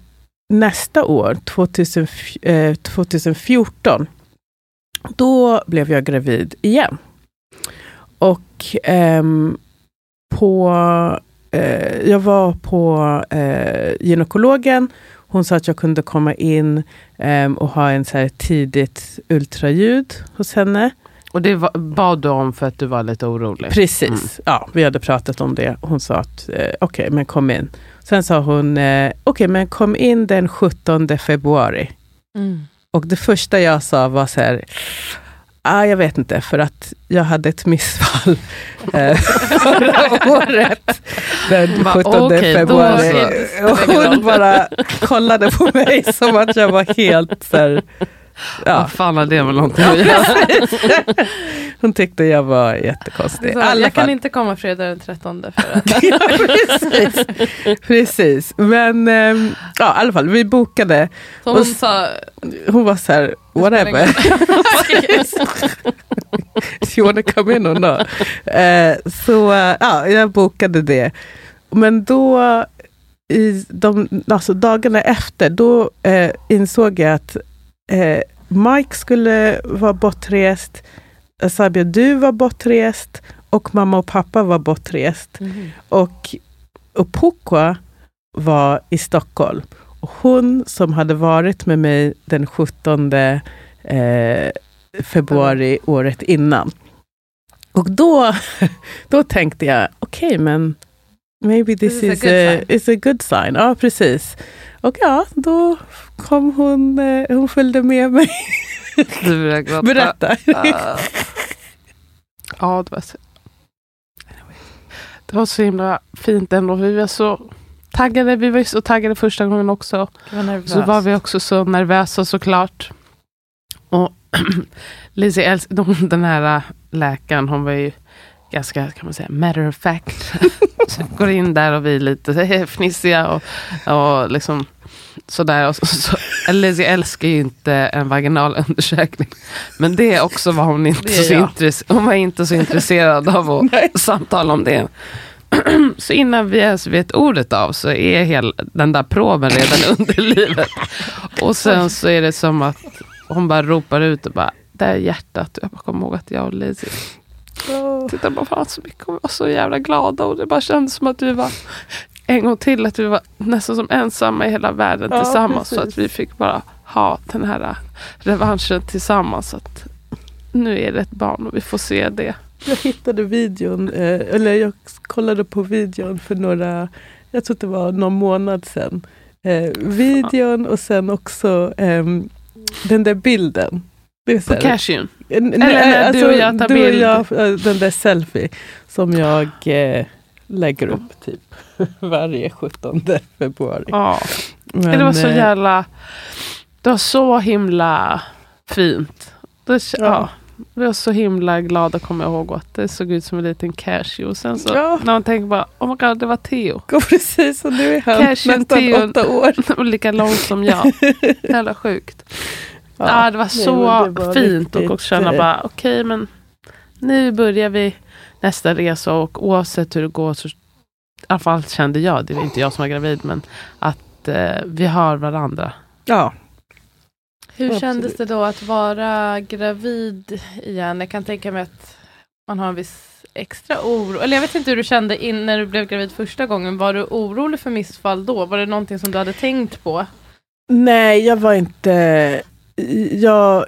nästa år, 2000, eh, 2014, då blev jag gravid igen. Och ehm, på, eh, jag var på eh, gynekologen. Hon sa att jag kunde komma in ehm, och ha en så här tidigt ultraljud hos henne. Och det var, bad du om för att du var lite orolig? Precis, Mm. ja, vi hade pratat om det. Hon sa att eh, okej, men kom in. Sen sa hon, eh, okej, men kom in den 17 februari. Mm. Och det första jag sa var så här, Ah, jag vet inte, för att jag hade ett missfall eh, förra året. Den Va, 17 okej, då februari. Och hon bara kollade på mig som att jag var helt så här, ja, Vad fan har det med någonting att göra? Hon tyckte jag var jättekonstig. Så jag kan inte komma fredag den 13 för att ja, precis. precis. Men ehm, ja, i alla fall, vi bokade. så hon sa Hon var så här, whatever. you wanna come in or not? Eh, så ja, jag bokade det. Men då, i de alltså dagarna efter, då eh, insåg jag att eh, Mike skulle vara bortrest, Sabia du var bortrest och mamma och pappa var bortrest. Och, och Pukwa var i Stockholm. Och hon som hade varit med mig den 17 eh, februari året innan. Och då, då tänkte jag, okej men maybe this, This is is, a good a, sign. is a good sign. Ja, precis. Och ja, då kom hon, eh, hon följde med mig. Berätta. Ah. ja, det var så... Det var så himla fint ändå. Vi var så taggade. Vi var så taggade första gången också. Så var vi också så nervösa såklart. Och Lizzie älsk- de, den här äh, läkaren, hon var ju ganska, kan man säga, matter of fact. så går in där och vi är lite fnissiga och, och liksom sådär. Och så, så, Lizzie älskar ju inte en vaginal undersökning. Men det är också var hon inte så, hon var inte så intresserad av att samtala om det. Så innan vi ens vet ordet av så är hela den där proben redan under livet. Och sen så är det som att hon bara ropar ut och bara, där är hjärtat. Jag bara kommer ihåg att jag och Lizzie tittade på varandra så mycket och var så jävla glada. Och det bara kändes som att vi var, en gång till, att vi var nästan som ensamma i hela världen Ja, tillsammans. Så precis. att vi fick bara ha den här revanschen tillsammans. Att nu är det ett barn och vi får se det. Jag hittade videon, eh, eller jag kollade på videon för några, jag tror det var någon månad sedan. Eh, videon och sen också ehm, den där bilden. Det så På här- cashewn. N- Eller när du och jag tar du och bild. jag, eh, den där selfie som jag eh, lägger upp typ varje 17 februari. Ja. Men, det var så eh, jävla... Det var så himla fint. Det, ja. Ja. Vi var så himla glada kommer jag ihåg att det såg ut som en liten cashew. Och sen så Ja. när man tänker bara, oh my god det var Theo. Går precis och nu är han Cashew nästan Theo. åtta år. Och lika lång som jag. Jävla sjukt. Ja, det var så det var fint riktigt, och också känna eh, bara okej men nu börjar vi nästa resa och oavsett hur det går så i alla fall kände jag, det var inte jag som var gravid men att eh, vi har varandra. Ja, Hur Absolut. kändes det då att vara gravid igen? Jag kan tänka mig att man har en viss extra oro. Eller jag vet inte hur du kände in när du blev gravid första gången. Var du orolig för missfall då? Var det någonting som du hade tänkt på? Nej, jag var inte... Jag,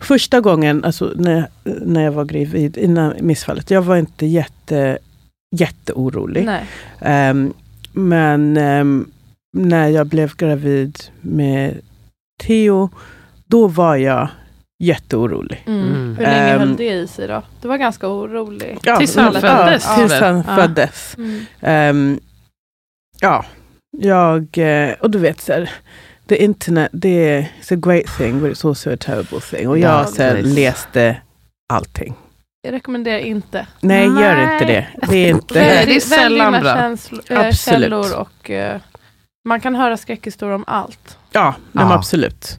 första gången, alltså när, när jag var gravid, innan missfallet, jag var inte jätte, jätteorolig. Nej. Ehm, men ehm, när jag blev gravid med Theo, då var jag jätteorolig. Mm. Mm. Hur länge Ehm, höll det i sig då? Du var ganska orolig. Tills han ja, föddes, Ja, tills han Ja. föddes. Mm. Ehm, ja, jag, eh, och du vet så här, the internet, det är a great thing but it's also a terrible thing. Och jag Ja, så här, läste allting. Jag rekommenderar inte. Nej, gör Nej. inte det. Det är inte... Det är sällan bra. känslo- äh, Absolut. källor och eh, man kan höra skräckhistorier om allt. Ja, Ja. absolut.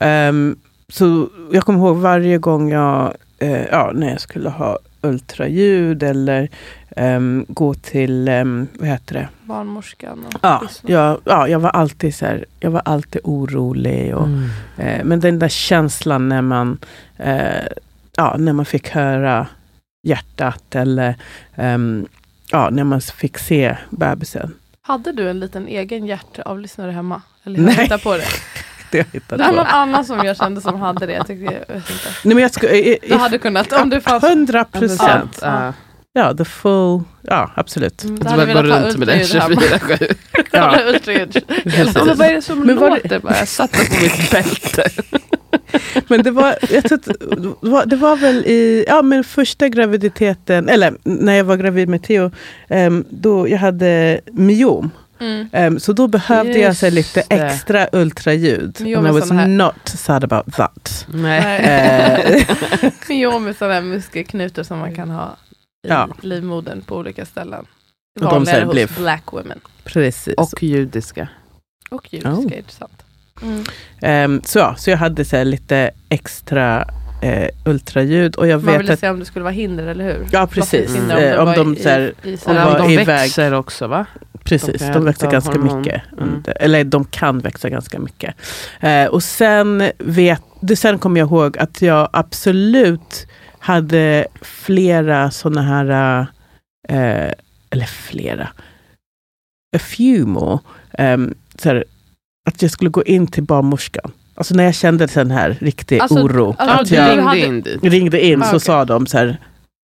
Ehm, så jag kommer ihåg varje gång jag, eh, ja, när jag skulle ha ultraljud eller ehm, gå till, um, vad heter det? Barnmorskan och Ja, jag, ja, jag var alltid så här, jag var alltid orolig. Och, Mm. eh, men den där känslan när man, eh, ja, när man fick höra hjärtat eller ehm, ja, när man fick se bebisen. Hade du en liten egen hjärtavlyssnare hemma? Eller Nej. hittar på det. Det hittat Det var någon annan som jag kände som hade det. Jag tyckte, jag vet inte. Nej, men jag ska, i, i, Du hade kunnat om du fanns. 100 procent. Ja. ja, the full, ja absolut. Mm, du hade velat ha runt med den ultraljud hemma. 24-7. Kolla ultraljud. Ja, men vad är det som Men var det- låter? Bara, jag satte på mitt bälte. Men det var, jag tror det var, det var väl i ja, men första graviditeten, eller när jag var gravid med Theo, em, då jag hade myom. Mm. Em, så då behövde jag så lite Just det. extra ultraljud. Myom And I är was not sad about that. Nej. Eh, Myom med sådana här muskelknutor som man kan ha i Ja. livmodern på olika ställen. de Vanligare hos blev- black women. precis. Och judiska. Och judiska, Oh. intressant. Mm. Em, så, ja, så jag hade så här, lite extra eh, ultraljud. Och jag Man vet ville att, se om det skulle vara hinder, eller hur? ja precis, Mm. Eh, om var de i- så här, i, i iväg. växer också va? Precis, De de, växer ganska hormon. mycket. Mm. Eller de kan växa ganska mycket. Eh, och sen, vet, det, sen kommer jag ihåg att jag absolut hade flera sådana här, eh, eller flera, a few more, så här, att jag skulle gå in till barnmorskan. Alltså när jag kände den här riktig Alltså, oro. alltså, Ja, att jag ringde in ringde in Ah, så okej. sa de så här,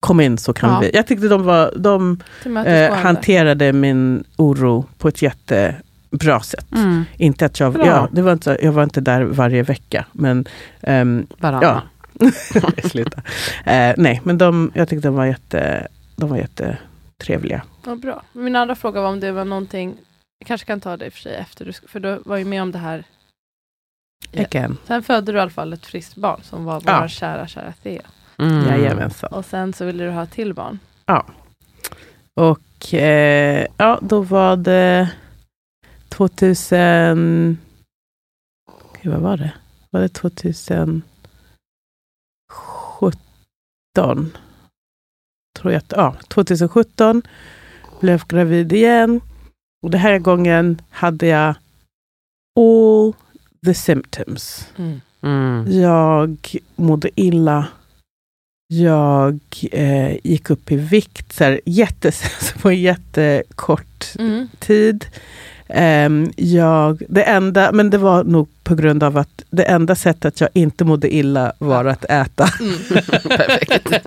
kom in så kan Ja. vi. Jag tyckte de, var, de eh, hanterade min oro på ett jättebra sätt. Mm. Inte att jag, Bra. ja, det var inte, jag var inte där varje vecka. Men ehm, Varannan. sluta. Eh, nej, men de, jag tyckte de var, jätte, de var jättetrevliga. Ja, bra. Min andra fråga var om det var någonting, jag kanske kan ta det i och för sig efter, för du var ju med om det här. Ja. Again. Sen födde du i alla fall ett friskt barn som var vår Ja. kära, kära Thea. Mm. Jajamensan. Och sen så ville du ha ett till barn. Och eh, ja, då var det 2000... Gud, vad var det? Var det 2017? Tror jag ja, 2017 blev gravid igen. Och den här gången hade jag all the symptoms. Mm. Jag mådde illa. Jag eh, gick upp i vikt så här, jättes, på en jättekort Mm. tid. Ehm, jag, det enda, men det var nog på grund av att det enda sättet jag inte mådde illa var att äta. Mm.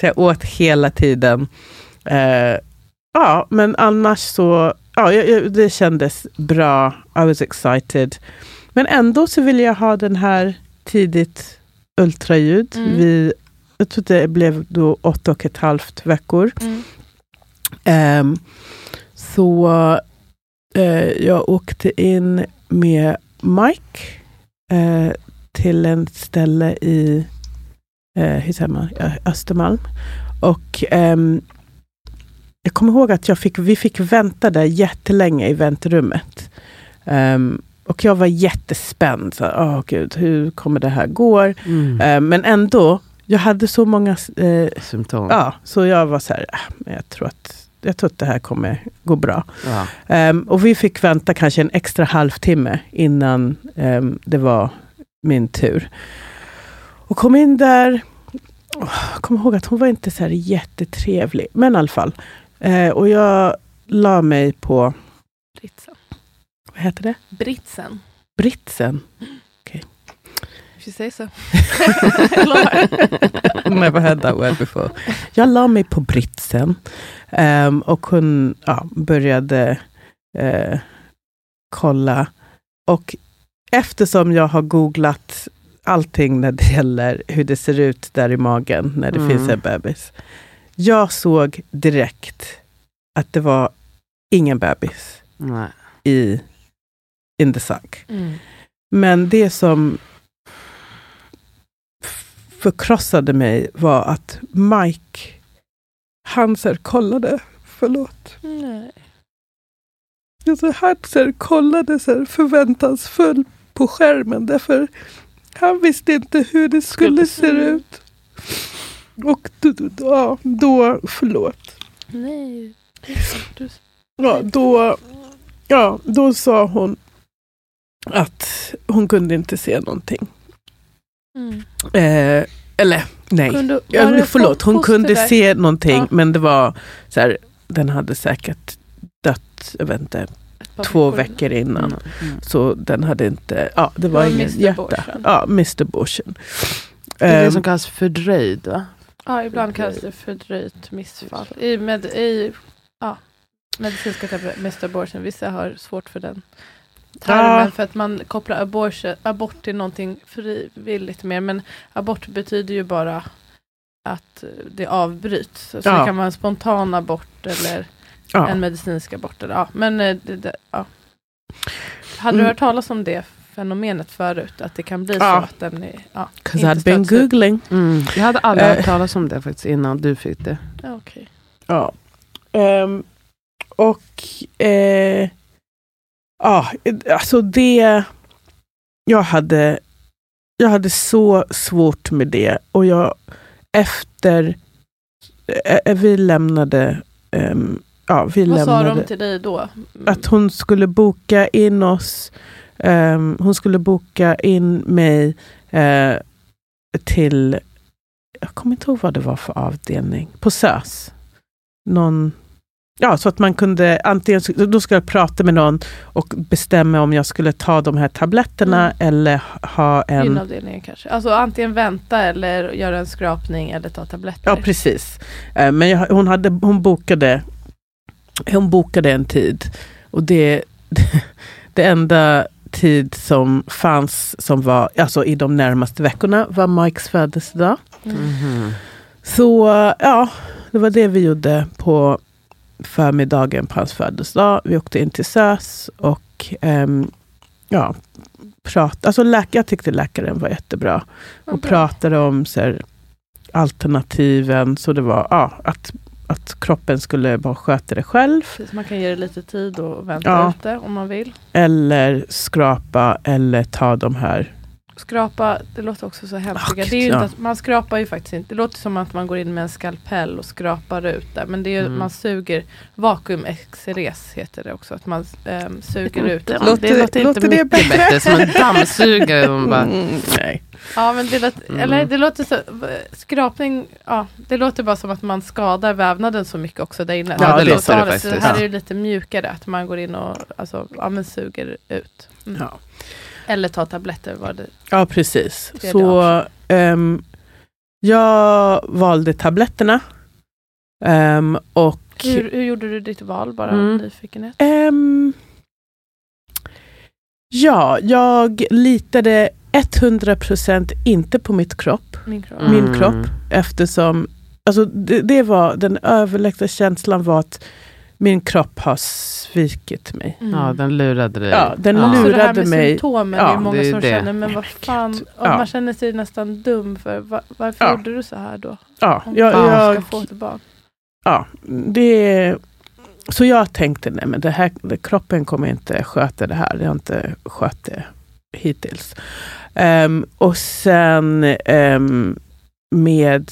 Så jag åt hela tiden. Eh, ja, men annars så, ja, det kändes bra. I was excited. Men ändå så ville jag ha den här tidigt ultraljud. Mm. Vi, jag tror det blev då åtta och ett halvt veckor. Mm. Ehm, så jag åkte in med Mike eh, till en ställe i eh, hur säger man? Östermalm. Och ehm, jag kommer ihåg att jag fick, vi fick vänta där jättelänge i väntrummet. Ehm, och jag var jättespänd. Så, Åh gud, hur kommer det här gå? Mm. Ehm, men ändå, jag hade så många eh, Symptom. Ja, så jag var så här, "Ah, men jag tror att, jag tror att det här kommer gå bra. Ja. Ehm, och vi fick vänta kanske en extra halvtimme innan ehm, det var min tur. Och kom in där. Oh, jag kommer ihåg att hon var inte så här jättetrevlig, men i alla fall. Eh, och jag la mig på, Britsen. vad heter det? Britsen. Britsen. If you say so. Never heard that word before. Jag la mig på britsen ehm, och hon ja, började eh, kolla. Och eftersom jag har googlat allting när det gäller hur det ser ut där i magen när det Mm. finns en bebis. Jag såg direkt att det var ingen bebis Nej. i in the sack. Mm. Men det som förkrossade mig var att Mike, han så här kollade, förlåt. Nej. Alltså, han så här kollade så här förväntansfull på skärmen därför han visste inte hur det skulle se ut. Och då, då, då, förlåt. Nej. Ja, då, ja, då sa hon att hon kunde inte se någonting. Mm. Eh, eller nej, Kunde, Ja, det förlåt, hon kunde där? se någonting Ja. men det var så här, den hade säkert dött, jag vet inte, två veckor innan. Mm. Mm. Så den hade inte, ja det var var ingen Mr. hjärta. Ja, Mr. Abortion. Det är det Ehm, som kallas fördröjd va? Ja, ibland kallas det fördröjt missfall. I, med, i ja, medicinska termer, mest abortion. Vissa har svårt för den termen för att man kopplar abortion, abort till någonting frivilligt mer. Men abort betyder ju bara att det avbryts. Så Ja. det kan vara en spontan abort eller Ja. en medicinsk abort. Eller, ja. Men eh, det, det, ja. Hade du Mm. hört talas om det fenomenet förut? Att det kan bli så att den är... Ja, 'Cause inte I'd been googling. Mm. Jag hade aldrig Eh. hört talas om det faktiskt innan du fick det. Ja, okej. Ja. Ehm, och eh, ja, alltså det... Jag hade, jag hade så svårt med det. Och jag efter... Eh, vi lämnade... ehm, ja, vi Vad sa lämnade de till dig då? Mm. att hon skulle boka in oss. ehm, hon skulle boka in mig eh, till, jag kommer inte ihåg vad det var för avdelning, på SÖS. Någon, ja, så att man kunde antingen, då skulle jag prata med någon och bestämma om jag skulle ta de här tabletterna Mm. eller ha en... Gynavdelningen kanske. Alltså antingen vänta eller göra en skrapning eller ta tabletter. Ja, precis. Eh, Men jag, hon, hade, hon, bokade, hon bokade en tid. Och det, det enda tid som fanns som var alltså i de närmaste veckorna var Mikes födelsedag. Mm. Mhm. Så ja, det var det vi gjorde på förmiddagen på hans födelsedag. Vi åkte in till SÖS och ehm, ja, prat, alltså läk, jag tyckte läkaren var jättebra och bra. pratade om så här, alternativen. Så det var ja, att, att kroppen skulle bara sköta det själv. Precis, man kan ge det lite tid och vänta Ja. ute om man vill. Eller skrapa eller ta de här. Skrapa, det låter också så hemskt. Det är ju ja. inte att, man skrapar ju faktiskt inte. Det låter som att man går in med en skalpell och skrapar ut det. Men det är ju, Mm. man suger, vakuumexeres heter det också. Att man ehm, suger ut. Det, Låter- det låter inte låter det mycket bättre? bättre. Som en dammsugare. Bara, Mm, nej. Ja men det låter, Mm. eller det låter så, skrapning, ja det låter bara som att man skadar vävnaden så mycket också där inne. Ja, det Så låter det tar Så faktiskt. här Ja. är det lite mjukare, att man går in och alltså, ja, men suger ut. Mm. Ja. Eller tar tabletter var det. Ja, precis. Så ehm, jag valde tabletterna. Ehm, och Hur, hur gjorde du ditt val bara Mm. nyfikenhet? Ehm, ja, jag litade 100% inte på mitt kropp, Min kropp. Mm. min kropp eftersom alltså det, det var, den överlägsna känslan var att min kropp har svikit mig. Mm. ja, den lurade dig. Ja, den Så det här lurade med mig. symptomen, Ja, det är många det är som det. känner, men vad fan, och Ja. man känner sig nästan dum för va, varför Ja. gjorde du så här då? Ja, Om jag, jag, ska få ett barn. ja, det, så jag tänkte, nej men det här, kroppen kommer inte sköta det här. Det har inte skött det hittills. Ehm, och sen ehm, med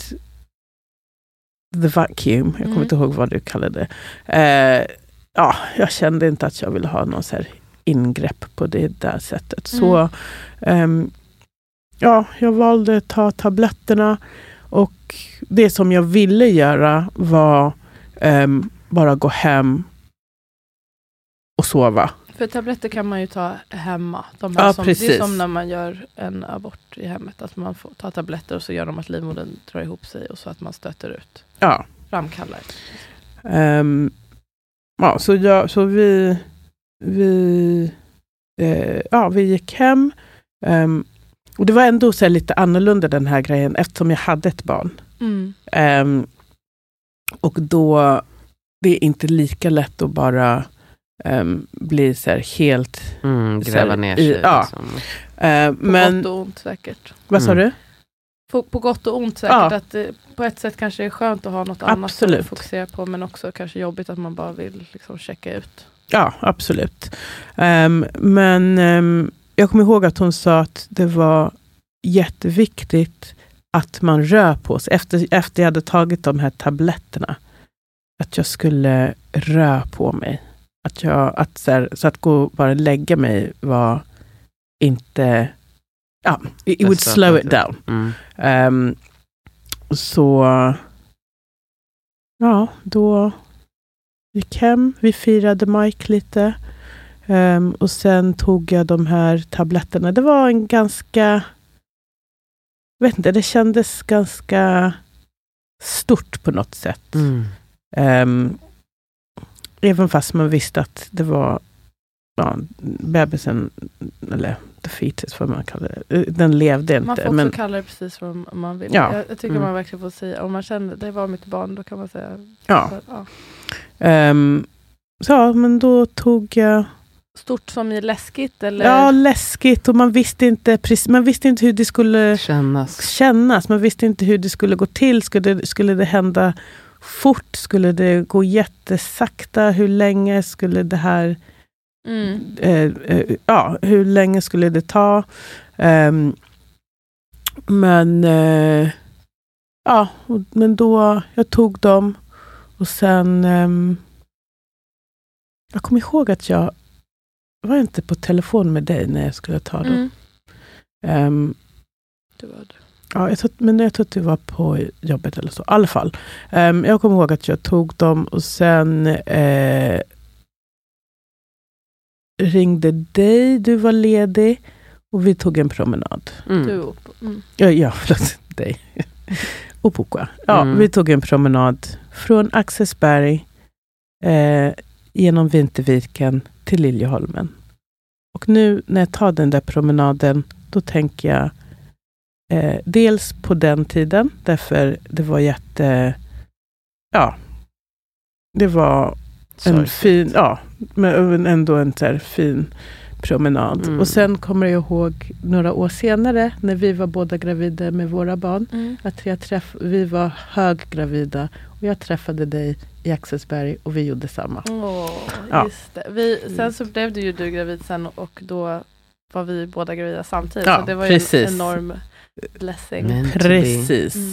the vacuum, jag kommer Mm. inte ihåg vad du kallade det. Eh, ja, jag kände inte att jag ville ha någon så ingrepp på det där sättet. Så Mm. ehm, ja, jag valde att ta tabletterna och det som jag ville göra var ehm, bara gå hem och sova. För tabletter kan man ju ta hemma. De Ja, som, det är som när man gör en abort i hemmet. Att man får ta tabletter och så gör de att livmodern drar ihop sig och så att man stöter ut. Ja, Framkallar. Ehm, ja, så, jag, så vi, vi, eh, ja, vi gick hem. Ehm, och det var ändå så lite annorlunda den här grejen eftersom jag hade ett barn. Mm. Ehm, och då, det är inte lika lätt att bara ehm, bli så här helt... Mm, Så gräva här, ner i- sig. ja. Liksom. På men, gott och ont säkert. vad sa Mm. du? På, på gott och ont säkert. Ja. Att det på ett sätt kanske är skönt att ha något annat Absolut. att fokusera på. Men också kanske jobbigt att man bara vill liksom checka ut. Ja, absolut. Ehm, men ehm, jag kommer ihåg att hon sa att det var jätteviktigt att man rör på sig. Efter, efter jag hade tagit de här tabletterna. Att jag skulle röra på mig. Att jag, att så, här, så att gå och bara lägga mig var inte... Ja, it, it would slow it down. Mm. Ehm, så ja, då gick hem. Vi firade Mike lite. Ehm, och sen tog jag de här tabletterna. Det var en ganska... Vet inte, det kändes ganska stort på något sätt. Mm. Ehm, även fast man visste att det var ja, bebisen, eller the fetus, vad man kallar det. Eh, Den levde Man får inte. också Men, kalla det precis vad man vill. Ja. Jag, jag tycker Mm. man verkligen får säga, om man känner det var mitt barn, då kan man säga ja. ja. Ehm, så ja, men då tog jag Stort som i läskigt eller? Ja, läskigt och man visste inte, precis, man visste inte hur det skulle Kännas. kännas. Man visste inte hur det skulle gå till. Skulle det, skulle det hända fort? Skulle det gå jättesakta? Hur länge skulle det här... Mm. Eh, eh, ja, hur länge skulle det ta? Ehm, men... Eh, ja, och- men då... Jag tog dem och sen... ehm, jag kommer ihåg att jag var inte på telefon med dig när jag skulle ta dem. Mm. Ehm, Det var det. Ja, jag tror, men jag tror att du var på jobbet eller så. I alla fall. Ehm, jag kommer ihåg att jag tog dem och sen eh, ringde dig, du var ledig och vi tog en promenad. Mm. Du och, mm. Ja, ja förlåt, dig. och Poka. Ja, Mm. vi tog en promenad från Axelsberg eh, genom Vinterviken till Liljeholmen. Och nu när jag tar den där promenaden, då tänker jag eh, dels på den tiden, därför det var jätte... Ja, det var en fin, ja, men ändå en så här fin promenad. Mm. Och sen kommer jag ihåg några år senare, när vi var båda gravida med våra barn, Mm. att jag träff, vi var höggravida och jag träffade dig i Axelsberg och vi gjorde samma. Åh, Ja. just det. Vi, sen så blev du ju du gravid sen och då var vi båda gravida samtidigt. Ja, så det var ju precis. en enorm blessing. Be. Precis. Mm.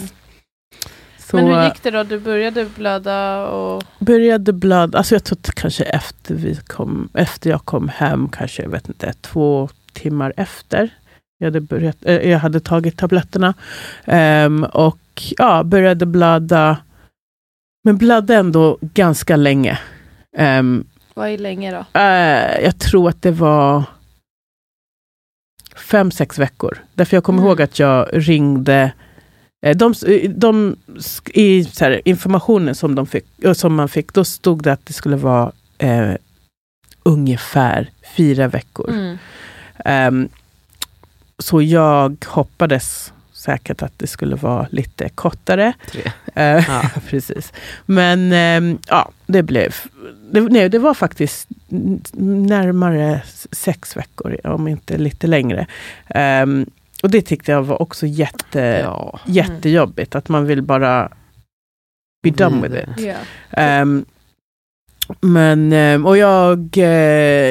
Så Men hur gick det då? Du började blöda och... började blöda, alltså jag tror kanske efter, vi kom, efter jag kom hem, kanske jag vet inte, två timmar efter. Jag hade, börjat, eh, jag hade tagit tabletterna. Ehm, och ja, började blöda. Men blödde ändå ganska länge. Ehm, Vad är länge då? Eh, jag tror att det var fem, sex veckor. Därför jag kommer Mm. ihåg att jag ringde de, de, sk- I så här, informationen som, de fick, eh, som man fick, då stod det att det skulle vara eh, ungefär fyra veckor. Mm. Ehm, så jag hoppades säkert att det skulle vara lite kortare. Tre. Eh, Ja. precis. Men ehm, ja, det blev... Det, nej, det var faktiskt närmare sex veckor, om inte lite längre. Ehm, och det tyckte jag var också jätte, Ja. jättejobbigt, att man vill bara be done with it. Ja. Ehm, men, ehm, och jag, eh,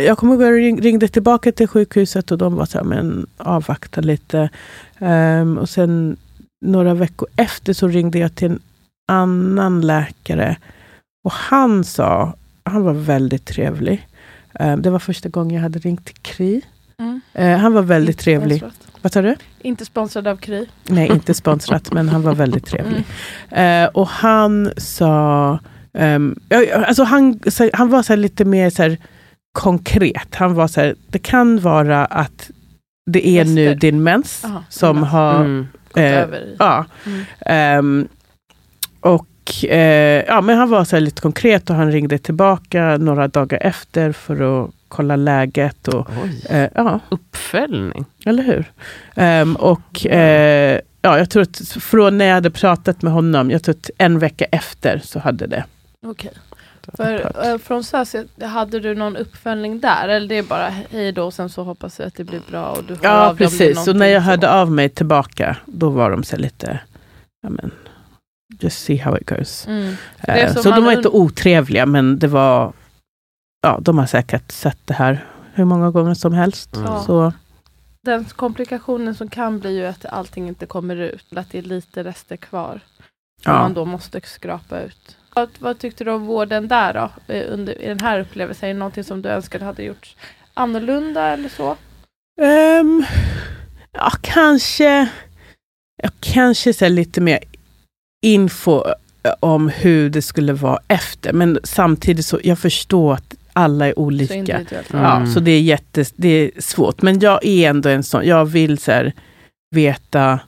jag kommer ihåg att jag ring, ringde tillbaka till sjukhuset och de var så här, men avvakta lite. Ehm, och sen några veckor efter så ringde jag till en annan läkare. Och han sa, han var väldigt trevlig. Ehm, det var första gången jag hade ringt till Kry. Mm. Eh, han var väldigt trevlig. Vad sa du? Inte sponsrad av Kry. Nej, inte sponsrat, men han var väldigt trevlig. Mm. Eh, och han sa, ja, alltså han, så, han var så här lite mer så här, konkret. Han var så här, det kan vara att det är nu Rester. din mens Aha, som mens. har, Mm. Gått eh, över ja. Mm. ehm, och eh, ja, men han var så här lite konkret och han ringde tillbaka några dagar efter för att kolla läget. Och, Oj. eh, ja, Uppföljning. eller hur? Ehm, och eh, ja, jag tror att från när jag hade pratat med honom, jag tror att en vecka efter så hade det. Okej. För, eh, från SÖS, hade du någon uppföljning där? Eller det är bara hej då och sen så hoppas jag att det blir bra och du hör Ja, av precis. Så när jag hörde så. av mig tillbaka, då var de så lite, ja men, just see how it goes. Mm. är Eh, så så de var inte otrevliga, men det var, ja, de har säkert sett det här hur många gånger som helst. Mm. Så, Den komplikationen som kan bli ju att allting inte kommer ut, att det är lite rester kvar. Som Ja. man då måste skrapa ut. Vad, vad tyckte du om vården där då? eh, Under, I den här upplevelsen, är det någonting som du önskade hade gjorts annorlunda eller så? ehm, ja, kanske, ja, kanske så lite mer info eh, om hur det skulle vara efter. Men samtidigt så, jag förstår att alla är Så olika. Mm. Ja, så det är, jättes, det är svårt. Men jag är ändå en sån, jag vill så här, veta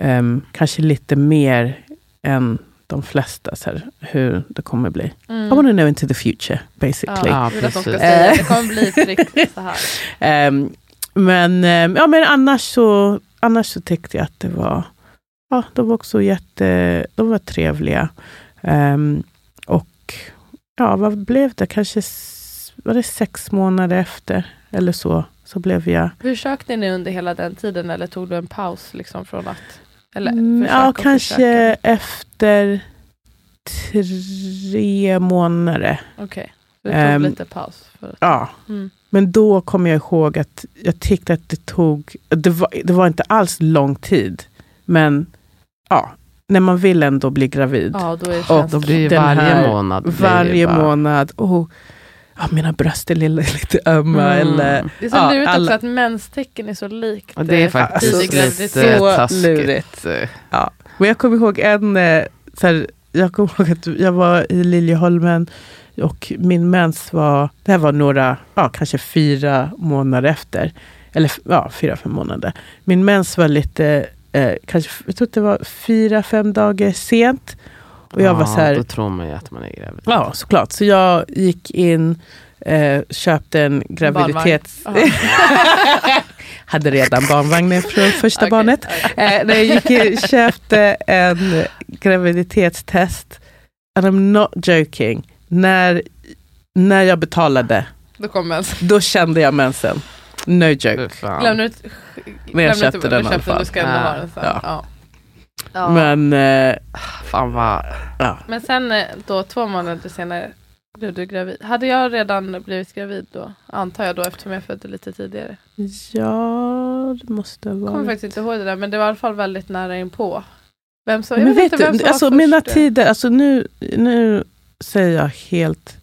ehm, kanske lite mer än de flesta, så här, hur det kommer bli. Mm. I want to know into the future, basically. Ja, Ja, precis. det kommer bli riktigt så här. Ehm, men, ehm, ja, men annars, så, annars så tyckte jag att det var, ja, de var också jätte, de var trevliga. Och ja, vad blev det? Kanske var det sex månader efter eller så, så blev jag Försökte ni under hela den tiden eller tog du en paus liksom från att? Eller Mm, ja, kanske försöka? efter tre månader. Okej, så du tog Ehm, lite paus. För Ja, mm. men då kommer jag ihåg att jag tyckte att det tog, det var, det var inte alls lång tid, men ja, när man vill ändå bli gravid. Ja, då är det Och Då blir Den varje här- månad. Varje bara- månad, och ja, mina bröst är lilla, lite ömma. Mm. Eller, Det är så Ja, lurigt alla- också att menstecken är så likt Och det är eh, faktiskt graviditet. lite Så taskigt. lurigt. Men jag kommer ihåg en, eh, så här, jag kommer ihåg att jag var i Liljeholmen och min mens var, det här var några, ja kanske fyra månader efter. Eller ja, fyra, fem månader. Min mens var lite, eh, kanske, jag tror det var fyra, fem dagar sent. Och jag var så här, Då tror man ju att man är gravid. ja såklart. Så jag gick in, eh, köpte en graviditets... Hade redan barnvagnen från första Okej, barnet. Eh, när jag gick in, köpte en graviditetstest. And I'm not joking. När, när jag betalade, Då ens. då kände jag mensen. No joke. Glömde du Men jag köpte du- den i alla fall. Du ska ändå Ja. ha den sen. Ja. Ja. Ja. Men, Men eh, Fan vad... ja. sen eh, då två månader senare blev du gravid. Hade jag redan blivit gravid då? Antar jag då eftersom jag födde lite tidigare. ja, det måste Jag kommer faktiskt inte ihåg det där men det var i alla fall väldigt nära inpå. Vem som, jag Men vet inte vem du, som var alltså först. mina tider, alltså nu, nu säger jag helt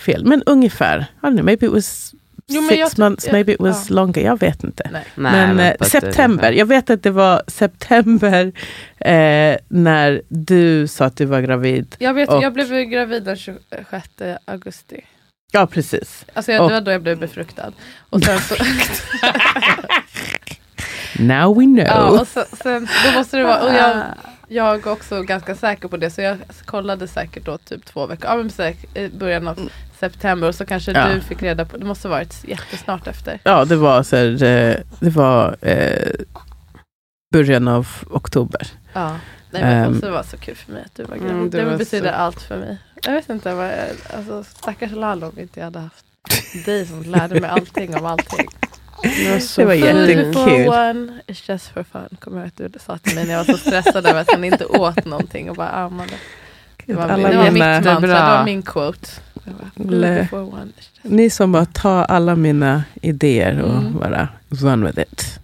fel. Men ungefär, I don't know, maybe it was Jo, men six jag- months, jag- maybe it was ja. longer, jag vet inte. Nej. Nej, men men eh, september, jag vet att det var september eh, när du sa att du var gravid. Jag, vet, Och- jag blev gravid den 26 augusti. Ja, precis. Alltså jag, Och- det var då jag blev befruktad. Och sen så, Now we know. ja, och sen, sen, då måste det vara, och jag, jag är också ganska säker på det så jag kollade säkert då typ två veckor, ja men säkert i början av september och så kanske Ja. du fick reda på, det måste varit jättesnart efter. Ja, det var, så här, eh, det var eh, början av oktober. Ja. Nej, men Ehm. också det var så kul för mig att du var gravid. Mm, det det var betyder så- allt för mig. Jag vet inte, vad jag, alltså, stackars Lalo om inte jag hade haft dig som lärde mig allting om allting. Det var, så Det var jättekul. One, it's just for fun. Kommer jag att du sa till mig när jag var så stressad över att han inte åt någonting och bara ammade. Det var, Alla det var mitt mantra, det var min quote. Just- Ni som bara tar alla mina idéer och Mm. bara run with it.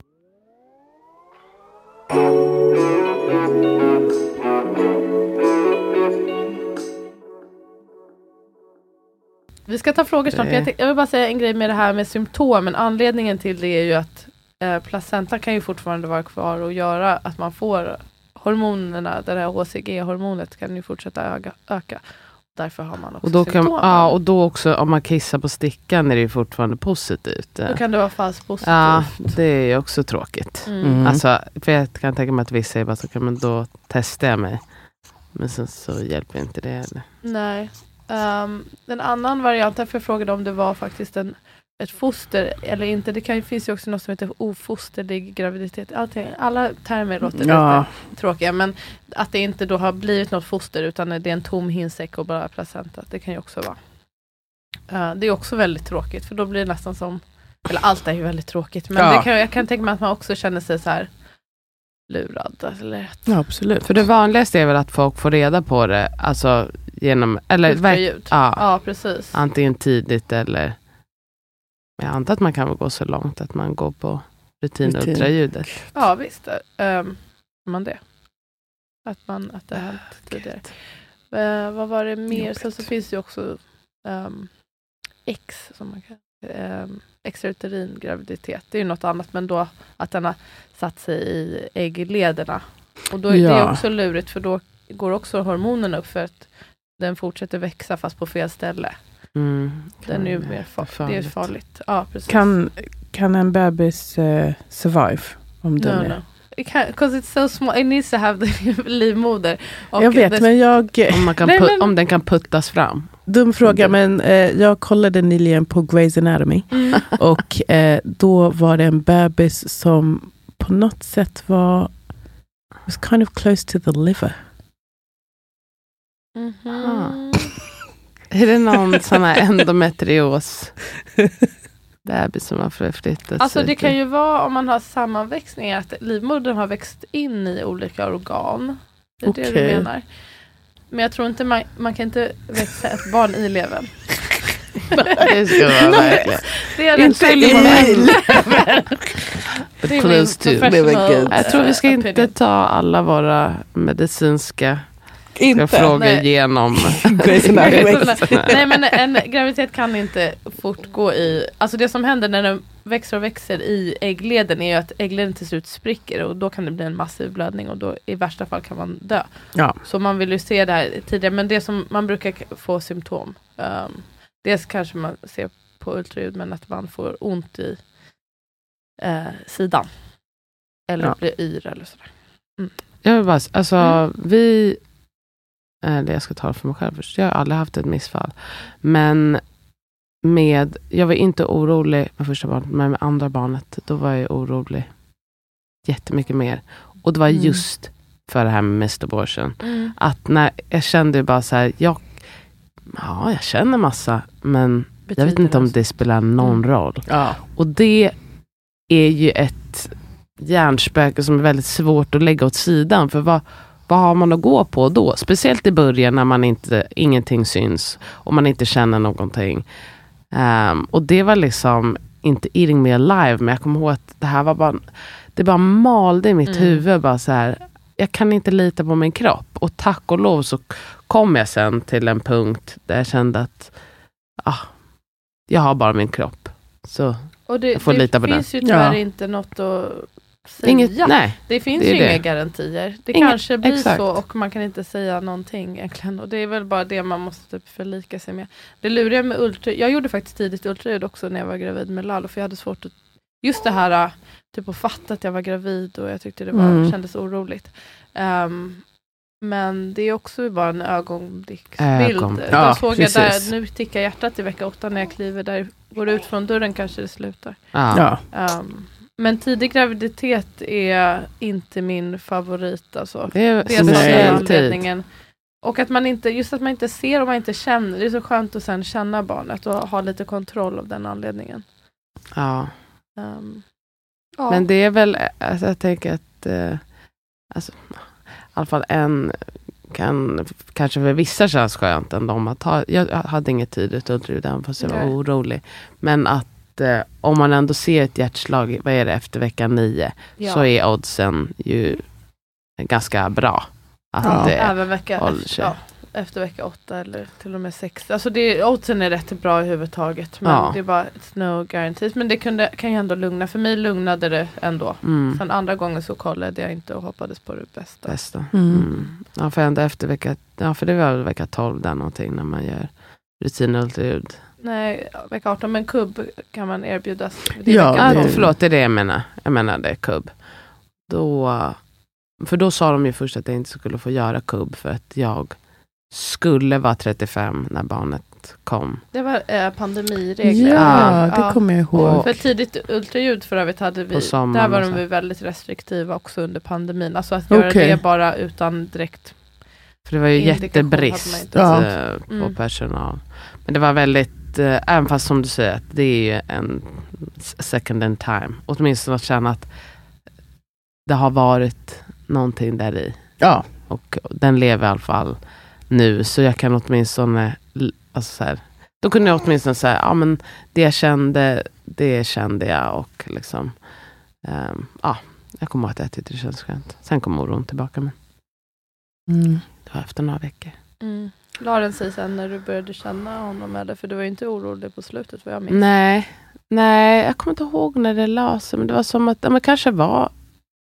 Vi ska ta frågor snart. Jag, jag vill bara säga en grej med det här med symptomen. Anledningen till det är ju att eh, placenta kan ju fortfarande vara kvar och göra att man får hormonerna, det här HCG-hormonet kan ju fortsätta öka. öka. Därför har man också Och då, kan, symptomen. ja, och då också om man kissar på stickan är det ju fortfarande positivt. Då kan det vara falskt positivt. Ja, det är ju också tråkigt. Mm. Mm. Alltså, för jag kan tänka mig att vissa säger bara så kan men då testar jag mig. Men sen så hjälper inte det heller. Nej. Um, en annan variant, därför jag frågade om det var faktiskt en, ett foster eller inte. Det kan, finns ju också något som heter ofosterlig graviditet. Allting, alla termer låter Ja. lite tråkiga, men att det inte då har blivit något foster utan det är en tom hinsäck och bara placenta. Det kan ju också vara. Uh, det är också väldigt tråkigt för då blir det nästan som, eller allt är ju väldigt tråkigt, men Ja. det kan, jag kan tänka mig att man också känner sig så här lurad. Eller att Ja, absolut. För det vanligaste är väl att folk får reda på det, alltså genom, eller ja, Ja, precis. antingen tidigt eller jag antar att man kan gå så långt att man går på rutinultraljudet. Ja visst, um, man det. Att, man, att det har hänt tidigare. Eh, vad var det mer? Sen så finns det ju också um, X, som man kan um, extrauterin graviditet. Det är ju något annat, men då att den har satt sig i ägglederna. Och då, det är Ja. också lurigt, för då går också hormonerna upp för att den fortsätter växa fast på fel ställe. Mm, Den är ju mer far- för det är farligt. Ja, precis. Kan, kan en bebis eh, survive? Om den no, är, no. because it's so small, it needs to have the livmoder. Och Jag vet, men jag... Om, man kan Nej, men- om den kan puttas fram. Dum fråga, men eh, jag kollade nyligen på Grey's Anatomy. Mm. Och eh, då var det en bebis som på något sätt var was kind of close to the liver. Mhm. Är det någon sån här endometrios bebis som har förflyttat Alltså sig det kan ju vara om man har sammanväxningar att livmodern har växt in i olika organ. Det är det Okej. du menar. Men jag tror inte man, man kan inte växa ett barn i levern. Det ska vara verkligen. Det är Inte i det. Det är close to. min Jag tror vi ska inte ta alla våra medicinska Inte. frågor Nej. igenom. Nej men en graviditet kan inte fortgå i, alltså det som händer när den växer och växer i äggleden är ju att äggleden till slut spricker och då kan det bli en massiv blödning och då i värsta fall kan man dö. Ja. Så man vill ju se det här tidigare men det som man brukar få symptom. Um, dels kanske man ser på ultraljud men att man får ont i eh, sidan. Eller Ja. blir yr eller sådär. Jag vill bara, alltså Mm. vi, eller jag ska ta det för mig själv först. Jag har aldrig haft ett missfall. Men med, jag var inte orolig med första barnet, men med andra barnet, då var jag orolig jättemycket mer. Och det var Mm. just för det här med missed abortion. Att när jag kände bara så här, jag, ja jag känner massa, men jag vet inte om det spelar någon Mm. roll. Ja. Och det är ju ett hjärnspöke som är väldigt svårt att lägga åt sidan. För vad, vad har man att gå på då? Speciellt i början när man inte, ingenting syns och man inte känner någonting. Ehm, och det var liksom inte eating me alive, men jag kommer ihåg att det här var bara, det bara malde i mitt Mm. huvud. Bara så här, jag kan inte lita på min kropp. Och tack och lov så kom jag sen till en punkt där jag kände att ah, jag har bara min kropp. Så Och det, Jag får det lita på finns ju tyvärr Ja. inte något att säga. Inget, nej. Det finns Det ju det. inga garantier. Det Inga- kanske blir exakt. så och man kan inte säga någonting egentligen. Och det är väl bara det man måste typ förlika sig med. Det luriga med ultraljud, jag gjorde faktiskt tidigt ultraljud också när jag var gravid med Lalo för jag hade svårt att, just det här äh, typ att fatta att jag var gravid och jag tyckte det var, Mm. kändes oroligt. Ehm, men det är också bara en ögonblicksbild. Ögon. Ja, såg jag där, nu tickar hjärtat i vecka åtta när jag kliver där, går ut från dörren kanske det slutar. Ja. Ja. Um, men tidig graviditet är inte min favorit. Alltså. Det är Nej. speciell tid. anledningen. Och att man inte, just att man inte ser och man inte känner. Det är så skönt att sen känna barnet och ha lite kontroll av den anledningen. Ja. Um, ja. Men det är väl, alltså jag tänker att, eh, alltså, i alla fall en kan kanske för vissa känns skönt än de att ha, jag hade inget tidigt ultraljud även fast jag var Nej. orolig. Men att eh, om man ändå ser ett hjärtslag, vad är det, efter vecka nio, ja. så är oddsen ju ganska bra. Att Ja. det, Även vecka håller sig. ja, efter vecka åtta eller till och med sex. Alltså det, oddsen är rätt bra i huvudtaget. Men Ja. det är bara it's no guarantees. Men det kunde, kan ju ändå lugna. För mig lugnade det ändå. mm, Sen andra gången så kollade jag inte och hoppades på det bästa. bästa. Mm. Mm. Ja, för ända efter vecka, ja för det var väl vecka 12 där någonting när man gör rutinultraljud. Nej, vecka 18, men kubb kan man erbjudas. Det Ja, Ah, det- 12. förlåt, det är det jag menar. Jag menade kubb. Då, för då sa de ju först att jag inte skulle få göra kubb för att jag skulle vara 35 när barnet kom. Det var eh, pandemiregler. Ja, Ja. det kommer jag ihåg. För tidigt ultraljud för övrigt hade vi, där var de väldigt restriktiva också under pandemin. Alltså att göra Okej. det bara utan direkt För det var ju jättebrist. Ja. eh, på Mm. personal. Men det var väldigt, eh, även fast som du säger, att det är ju en second in time. Åtminstone att känna att det har varit någonting där i. Ja. Och den lever i alla fall nu. Så jag kan åtminstone, alltså så här, då kunde jag åtminstone säga, ja men det jag kände, det kände jag. Och liksom, ehm, ja, jag kommer ihåg att jag tyckte det kändes skönt. Sen kom oron tillbaka, men Mm. det var efter några veckor. mm. La den sig sen när du började känna honom eller? För du var ju inte orolig på slutet vad jag minns. Nej, nej, jag kommer inte ihåg när det la sig, men det var som att, ja, men kanske var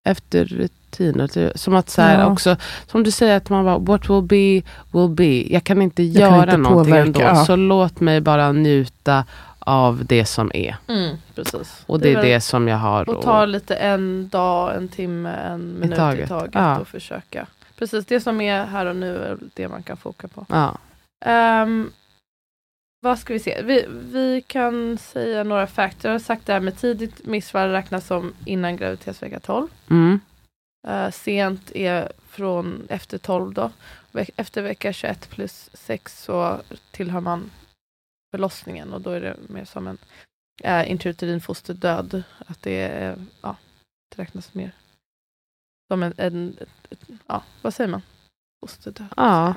efter rutiner. Som att så här Ja. också, som du säger att man var what will be, will be. Jag kan inte Jag kan göra inte någonting påverka, ändå, ja. så låt mig bara njuta av det som är. Mm, precis. Och det är väl- det som jag har. Och ta lite en dag, en timme, en minut i taget, taget. Ja. och försöka. Precis, det som är här och nu är det man kan foka på. ja. Ehm, vad ska vi se? Vi, vi kan säga några facts. Jag har sagt det här med tidigt missfall räknas som innan graviditetsvecka 12. Mm. Eh, sent är från efter 12 då. Efter vecka 21 plus 6 så tillhör man förlossningen och då är det mer som en uh, intrauterin fosterdöd. Att det är, ja, det räknas mer som en, en ett, ja, vad säger man? Fosterdöd. Ja.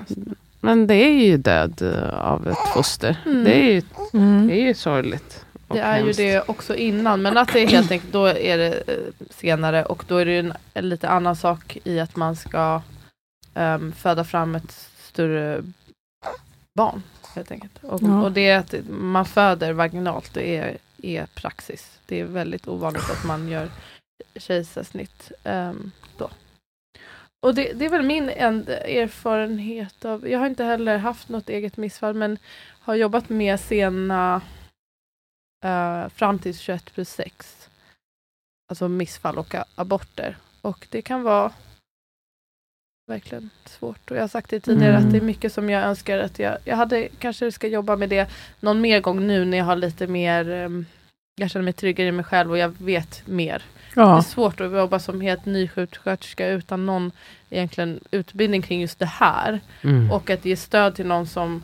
Men det är ju död eh, av ett foster. Mm. Det, är ju, Mm. det är ju sorgligt. Det är ju hemskt. det också innan, men att det är helt enkelt, då är det eh, senare och då är det ju en, en lite annan sak i att man ska ehm, föda fram ett större barn. Helt enkelt. Och, Ja. och det att man föder vaginalt, det är, är praxis. Det är väldigt ovanligt att man gör kejsarsnitt ehm, då. Och det, det är väl min en, erfarenhet av, jag har inte heller haft något eget missfall, men har jobbat med sena eh, fram till 21 plus 6. Alltså missfall och aborter. Och det kan vara verkligen svårt. Och jag har sagt det tidigare Mm. att det är mycket som jag önskar att jag, jag hade kanske ska jobba med det någon mer gång nu när jag har lite mer, ehm, jag känner mig tryggare i mig själv och jag vet mer. Det är Ja. svårt att jobba som helt ny sjuksköterska utan någon egentligen utbildning kring just det här. Mm. Och att ge stöd till någon som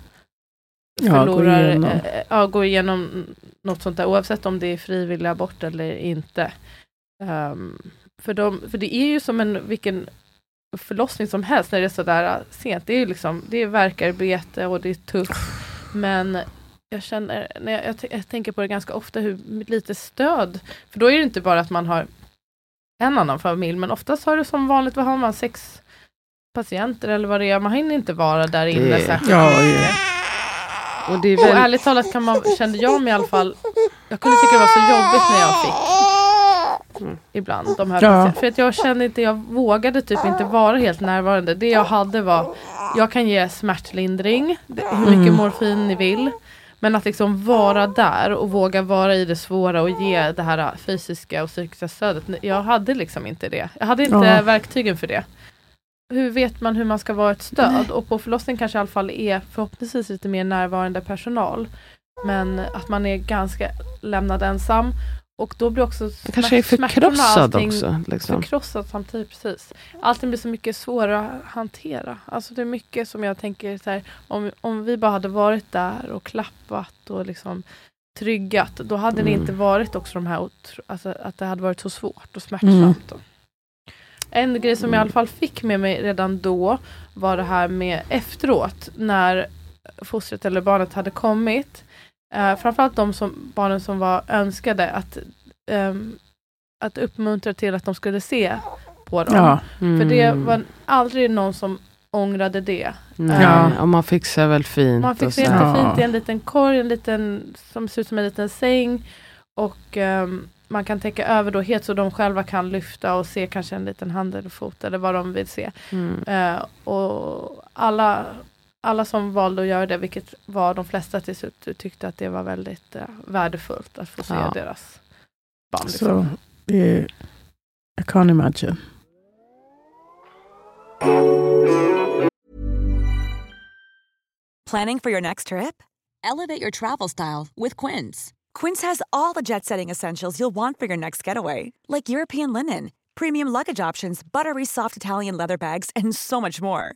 Ja, går förlorar, igenom. eh, ja, går igenom något sånt där, oavsett om det är frivillig abort eller inte. Ehm, för, de, för det är ju som en vilken förlossning som helst när det är sådär eh, sent. Det är ju liksom, det är verkarbete och det är tufft. Men jag känner, när jag, jag, jag tänker på det ganska ofta, hur lite stöd. För då är det inte bara att man har en annan familj, men oftast har det som vanligt, vad har man, sex patienter eller vad det är. Man hinner inte vara där inne Det- särskilt Ja, ja. Och det är Och väl, ärligt talat kan man, kände jag mig i alla fall, jag kunde tycka det var så jobbigt när jag fick Mm. ibland de här Ja. För att jag kände inte, jag vågade typ inte vara helt närvarande. Det jag hade var, jag kan ge smärtlindring, det- hur mycket Mm. morfin ni vill. Men att liksom vara där och våga vara i det svåra och ge det här fysiska och psykiska stödet. Jag hade liksom inte det. Jag hade inte Ja. verktygen för det. Hur vet man hur man ska vara ett stöd? Och på förlossningen kanske i alla fall är förhoppningsvis lite mer närvarande personal. Men att man är ganska lämnad ensam. Och då blir också det kanske är smärt- förkrossad också. Liksom. Förkrossad samtidigt, precis. Allting blir så mycket svårare att hantera. Alltså det är mycket som jag tänker så här, om, om vi bara hade varit där och klappat och liksom tryggat, då hade det Mm. inte varit också de här, alltså att det hade varit så svårt och smärtsamt. då. En grej som jag i alla fall fick med mig redan då var det här med efteråt, när fostret eller barnet hade kommit. Eh, framförallt de som, barnen som var önskade att, ehm, att uppmuntra till att de skulle se på dem. Ja. Mm. För det var aldrig någon som ångrade det. Nej, Ja. och man fixar väl fint. Man Ja. jättefint i en liten korg, en liten, som ser ut som en liten säng. Och ehm, man kan täcka över då helt så de själva kan lyfta och se kanske en liten hand eller fot eller vad de vill se. Mm. Eh, och alla, alla som valde att göra det, vilket var de flesta till slut, tyckte att det var väldigt eh, värdefullt att få se Ja. deras barn. Liksom. Så det är, I can't imagine. Planning for your next trip? Elevate your travel style with Quince. Quince has all the jet setting essentials you'll want for your next getaway, like European linen, premium luggage options, buttery soft Italian leather bags, and so much more.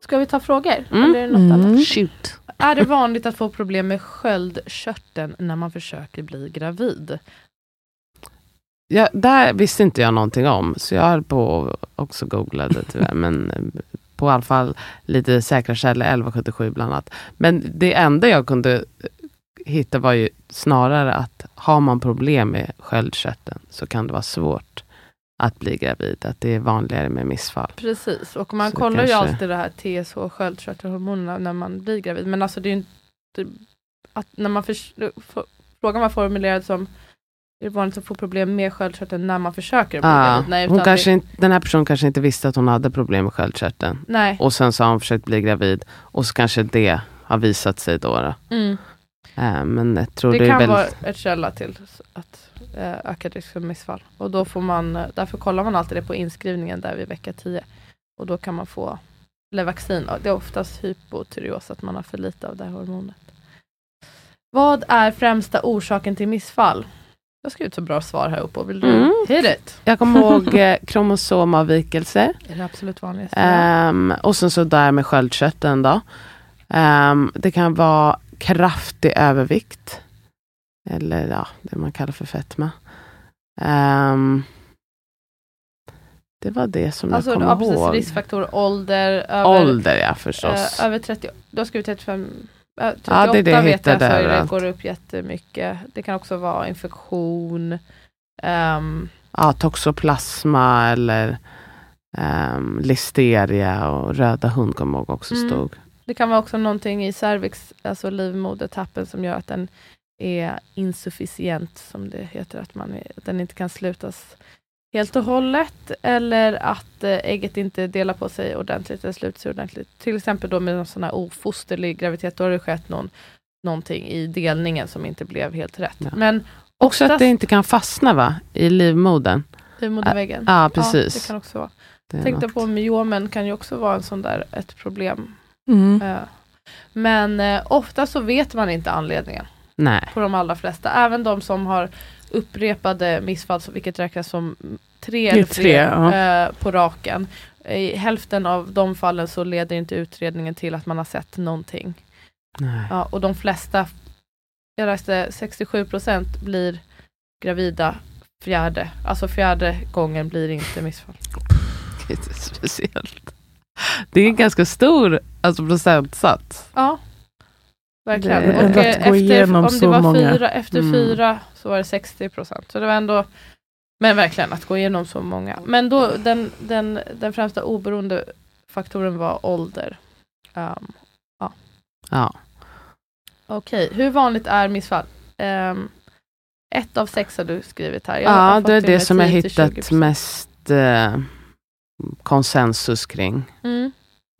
Ska vi ta frågor? Mm. Eller är det något Mm. annat? Shoot. Är det vanligt att få problem med sköldkörteln när man försöker bli gravid? Ja, där visste inte jag någonting om, så jag höll på också googlade tyvärr. men eh, på i alla fall lite säkra källor, 1177 bland annat. Men det enda jag kunde hitta var ju snarare att har man problem med sköldkörteln så kan det vara svårt att bli gravid. Att det är vanligare med missfall. Precis, och man Så kollar ju kanske- alltid det här TSH, sköldkörtelhormonerna, när man blir gravid. Men alltså det är ju inte... Att när man förs- f- frågan var formulerad som är det vanligt att få problem med sköldkörteln när man försöker bli Ah, gravid? Nej, hon kanske det, inte, den här personen kanske inte visste att hon hade problem med sköldkörteln. nej. Och sen så har hon försökt bli gravid och så kanske det har visat sig då. då. Mm. Eh, men jag tror det, Det kan väl... vara ett källa till att eh, öka risk för missfall. Och då får man, eh, därför kollar man alltid det på inskrivningen där vid vecka 10. Och då kan man få Levaxin. Och Det är oftast hypotyreos, att man har för lite av det här hormonet. Vad är främsta orsaken till missfall? Jag har skrivit så bra svar här uppe. Vill du Mm. hit it? Jag kommer ihåg eh, kromosomavvikelser. Är det absolut vanligaste? Ehm, och sen så där med sköldkörteln då. Ehm, det kan vara kraftig övervikt. Eller ja, det man kallar för fetma. Ehm, det var det som alltså, jag ja, kommer precis, ihåg. riskfaktor, ålder, över, Ålder ja förstås. eh, över 30, du har skrivit 35, eh, 38 Ja, det är det jag vet jag, så är det överallt. går upp jättemycket. Det kan också vara infektion, ehm, ja, toxoplasma eller ehm, listeria och röda hund kommer ihåg också Mm. stod. Det kan vara också någonting i cervix, alltså livmodertappen, som gör att den är insufficient, som det heter, att man är, den inte kan slutas helt och hållet, eller att eh, ägget inte delar på sig ordentligt, eller sluter sig ordentligt. Till exempel då med en sån här ofosterlig graviditet, då har det skett någon, någonting i delningen som inte blev helt rätt. Ja. Men Också att det inte kan fastna va? I livmodern. livmoderväggen. Ja, Ja, precis. det kan också vara. Är Tänkte på myomen kan ju också vara en sån där, ett problem. Mm. Eh, Men eh, ofta så vet man inte anledningen. Nej. på de allra flesta. Även de som har upprepade missfall, vilket räknas som tre eller fler ja. eh, på raken. I hälften av de fallen så leder inte utredningen till att man har sett någonting. Nej. Ja, och de flesta, jag läste 67% blir gravida fjärde. Alltså fjärde gången blir inte missfall. Det är speciellt. Det är en ganska stor alltså, procentsats. Ja, verkligen. Det och eh, gå efter, om det var många. fyra, efter Mm. fyra så var det 60 procent. Så det var ändå, men verkligen att gå igenom så många. Men då den, den, den främsta oberoende faktorn var ålder. Um, Ja. Okej, hur vanligt är missfall? Um, ett av sex har du skrivit här. Jag ja, det är det som jag 10 till hittat 20%. mest eh, konsensus kring. Mm.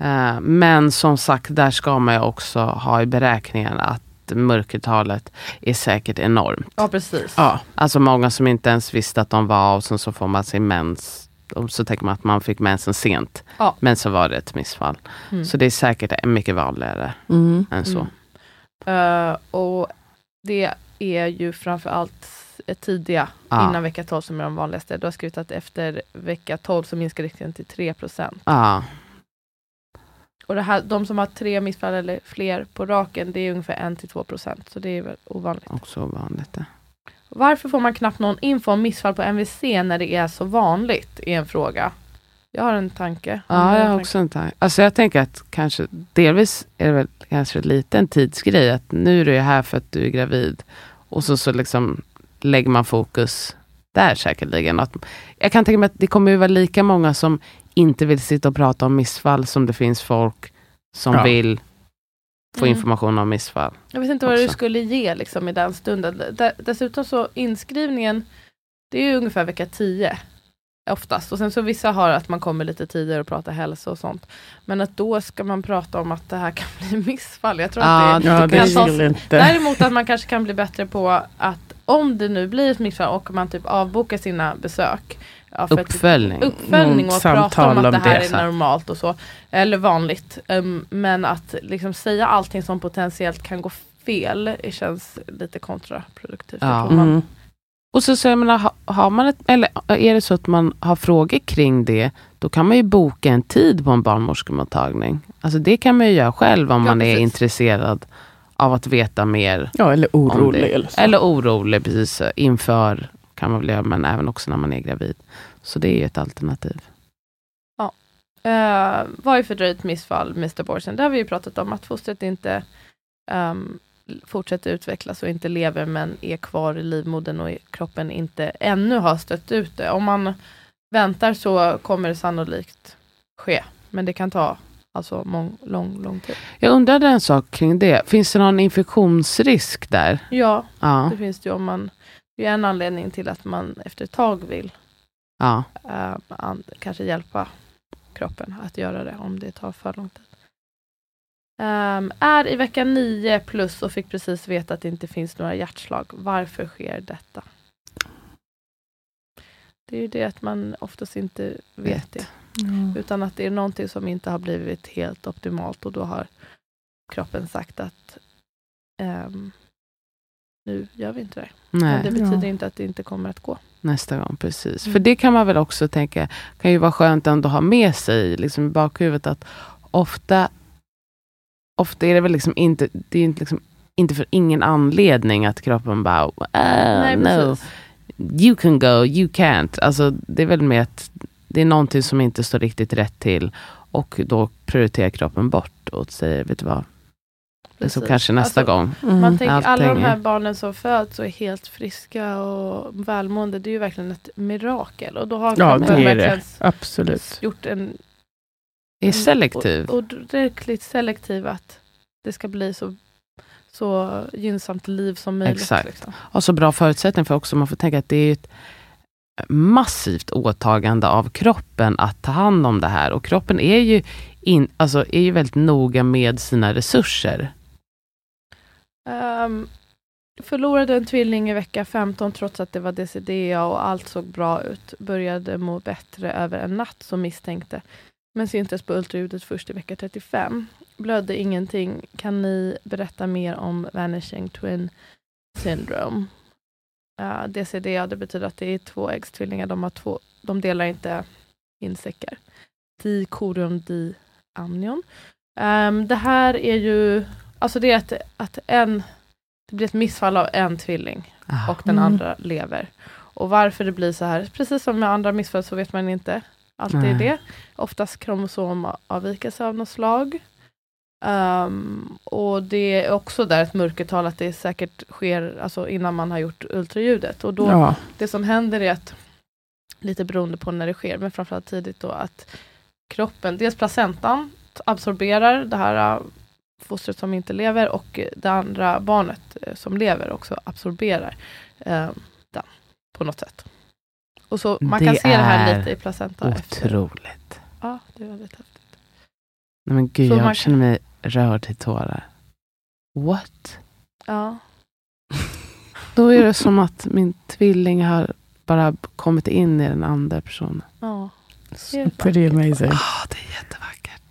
Eh, men som sagt, där ska man ju också ha i beräkningen att mörkertalet är säkert enormt. Ja, precis. Ja. Alltså många som inte ens visste att de var och sen så får man sin mens. Och så tänker man att man fick mensen sent. Ja. Men så var det ett missfall. Mm. Så det är säkert mycket vanligare Mm. än så. Mm. Eh, och det är ju framförallt tidiga Ja. innan vecka 12 som är de vanligaste. Du har skrivit att efter vecka 12 så minskar risken till 3 Ja, Och det här, de som har tre missfall eller fler på raken, det är ungefär 1-2% Så det är väl ovanligt. också ovanligt. det. Varför får man knappt någon info om missfall på MVC när det är så vanligt? är en fråga. Jag har en tanke. Ja, jag har också en tanke. Alltså jag tänker att kanske delvis är det väl kanske lite en tidsgrej. Att nu är du här för att du är gravid. Och så, så liksom lägger man fokus där säkerligen. Att, jag kan tänka mig att det kommer ju vara lika många som inte vill sitta och prata om missfall som det finns folk som Ja. vill få Mm. information om missfall. Jag vet inte vad du också. skulle ge liksom, i den stunden. D- dessutom så inskrivningen, det är ju ungefär vecka 10. Oftast. Och sen så vissa har att man kommer lite tidigare och pratar hälsa och sånt. Men att då ska man prata om att det här kan bli missfall. Jag tror Ja, att det, Ja, kan det tas- skulle inte... Däremot att man kanske kan bli bättre på att om det nu blir ett missfall och man typ avbokar sina besök. Ja, Uppföljning. uppföljning och prata om att det om här det. är normalt och så. Eller vanligt. Um, men att liksom säga allting som potentiellt kan gå fel det känns lite kontraproduktivt. Ja. Mm. Och så, så jag menar, ha- har man ett, eller är det så att man har frågor kring det, då kan man ju boka en tid på en barnmorskemottagning. Alltså det kan man ju göra själv om Ja, man är precis. intresserad av att veta mer. Ja, eller orolig. det. Eller så. Eller orolig, precis. Inför kan man väl göra, men även också när man är gravid. Så det är ju ett alternativ. Uh, vad är fördröjt missfall, Mr. Abortion? Det har vi ju pratat om, att fostret inte ehm, fortsätter utvecklas och inte lever, men är kvar i livmodern och kroppen inte ännu har stött ut det. Om man väntar så kommer det sannolikt ske, men det kan ta alltså mång, lång, lång tid. Jag undrade en sak kring det. Finns det någon infektionsrisk där? Ja, Ja. det finns det ju om man, det är en anledning till att man efter ett tag vill ja. eh, an, kanske hjälpa kroppen att göra det om det tar för lång tid. Ehm, är i vecka 9 plus och fick precis veta att det inte finns några hjärtslag. Varför sker detta? Det är ju det att man oftast inte vet, Vet. det. Utan att det är någonting som inte har blivit helt optimalt och då har kroppen sagt att ehm, nu gör vi inte det. Men det Nej, betyder inte att det inte kommer att gå. nästa gång. Precis. Mm. För det kan man väl också tänka, kan ju vara skönt ändå att ha med sig liksom, i bakhuvudet att ofta, ofta är det väl liksom inte, det är inte, liksom, inte för ingen anledning att kroppen bara, ah, Nej, no, you can go, you can't. Alltså, det är väl med att det är någonting som inte står riktigt rätt till och då prioriterar kroppen bort och säger, vet du vad, det är så Precis. kanske nästa Alltså, gång. Man tänker Allt alla de här barnen som föds och är helt friska och välmående, det är ju verkligen ett mirakel. Och då har Ja, det är det. verkligen Absolut. gjort en är selektiv. Och, ordentligt selektiv att det ska bli så, så gynnsamt liv som möjligt. Exakt. Liksom. och så bra förutsättning för också, man får tänka att det är ett massivt åtagande av kroppen att ta hand om det här. Och kroppen är ju, in, alltså, är ju väldigt noga med sina resurser. Um, förlorade en tvilling i vecka 15 trots att det var DCDA och allt såg bra ut. Började må bättre över en natt som misstänkte. Men syntes på ultraljudet först i vecka 35. Blödde ingenting. Kan ni berätta mer om Vanishing Twin Syndrome? Uh, DCDA det betyder att det är tvåäggstvillingar. De, har två, de delar inte insäckar. Dikorion diamnion. Um, ehm, det här är ju Alltså det är att, att en, det blir ett missfall av en tvilling Ah. och den andra lever. Och varför det blir så här, precis som med andra missfall så vet man inte alltid Nej. det. Oftast kromosomavvikelse av något slag. Ehm, och det är också där ett mörkertal att det säkert sker alltså innan man har gjort ultraljudet. Och då, Ja. det som händer är att, lite beroende på när det sker, men framförallt tidigt då, att kroppen, dels placentan absorberar det här äh, fostret som inte lever och det andra barnet eh, som lever också absorberar eh, den på något sätt. Och så man kan Det se det här är lite i placenta. Efter. Otroligt. Ja, det är väldigt häftigt. Nej, men gud, Så jag man- känner mig rörd till tårar. What? Ja. Då är det som att min tvilling har bara kommit in i den andra personen. ja. Det är Pretty amazing. Ah, det är jättevackert.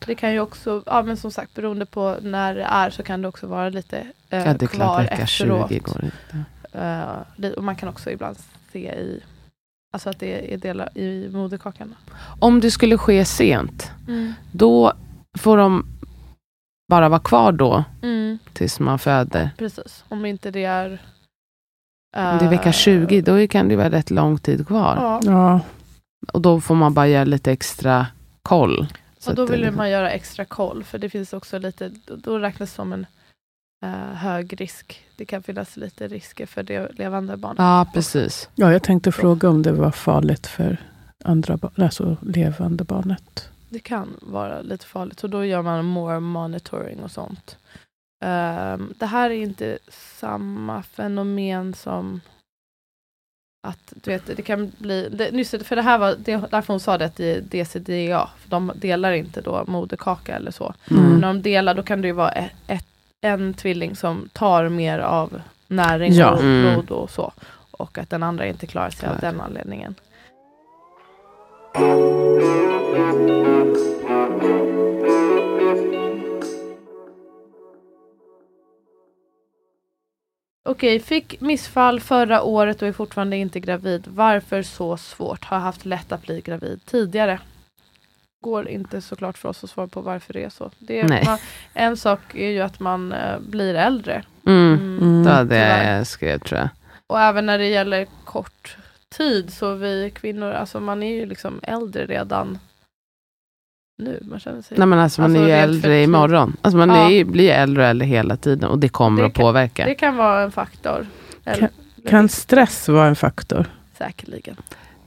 Det kan ju också, ja men som sagt beroende på när det är så kan det också vara lite eh, Ja, det är klart kvar vecka efteråt. 20 går inte. Li- och man kan också ibland se i, alltså att det är delar i moderkakan. Om det skulle ske sent, Mm. då får de bara vara kvar då Mm, tills man föder. precis, om inte det är... Om det är vecka eh, 20, då kan det vara rätt lång tid kvar. Ja, Ja. Och då får man bara göra lite extra koll. Så och då att det vill liksom- man göra extra koll, för det finns också lite, då- räknas det som en eh, hög risk. Det kan finnas lite risker för det levande barnet. Ja, precis. ja, jag tänkte fråga om det var farligt för andra barn, alltså levande barnet. Det kan vara lite farligt, så då gör man more monitoring och sånt. Ehm, det här är inte samma fenomen som att du vet, det kan bli, det, nyss, för det här var det, därför hon sa det att det är DCDA, för de delar inte då moderkaka eller så. Mm. När de delar då kan det ju vara ett, ett, en tvilling som tar mer av näring Ja. och Mm. blod och så. Och att den andra inte klarar sig av Klar. den anledningen. Okej, fick missfall förra året och är fortfarande inte gravid. Varför så svårt? Har haft lätt att bli gravid tidigare. Går inte såklart för oss att svara på varför det är så. Det är, Nej. man, en sak är ju att man eh, blir äldre. Mm. Mm. Det var det tyvärr. jag skrev tror jag. Och även när det gäller kort tid så vi kvinnor, alltså man är ju liksom äldre redan nu. Man känner sig... Nej men alltså man Alltså, är ju äldre fertil. imorgon. Alltså man Ja. är, blir ju äldre och äldre hela tiden och det kommer Det att kan- påverka. Det kan vara en faktor. Eller, Kan stress vara en faktor? Säkerligen.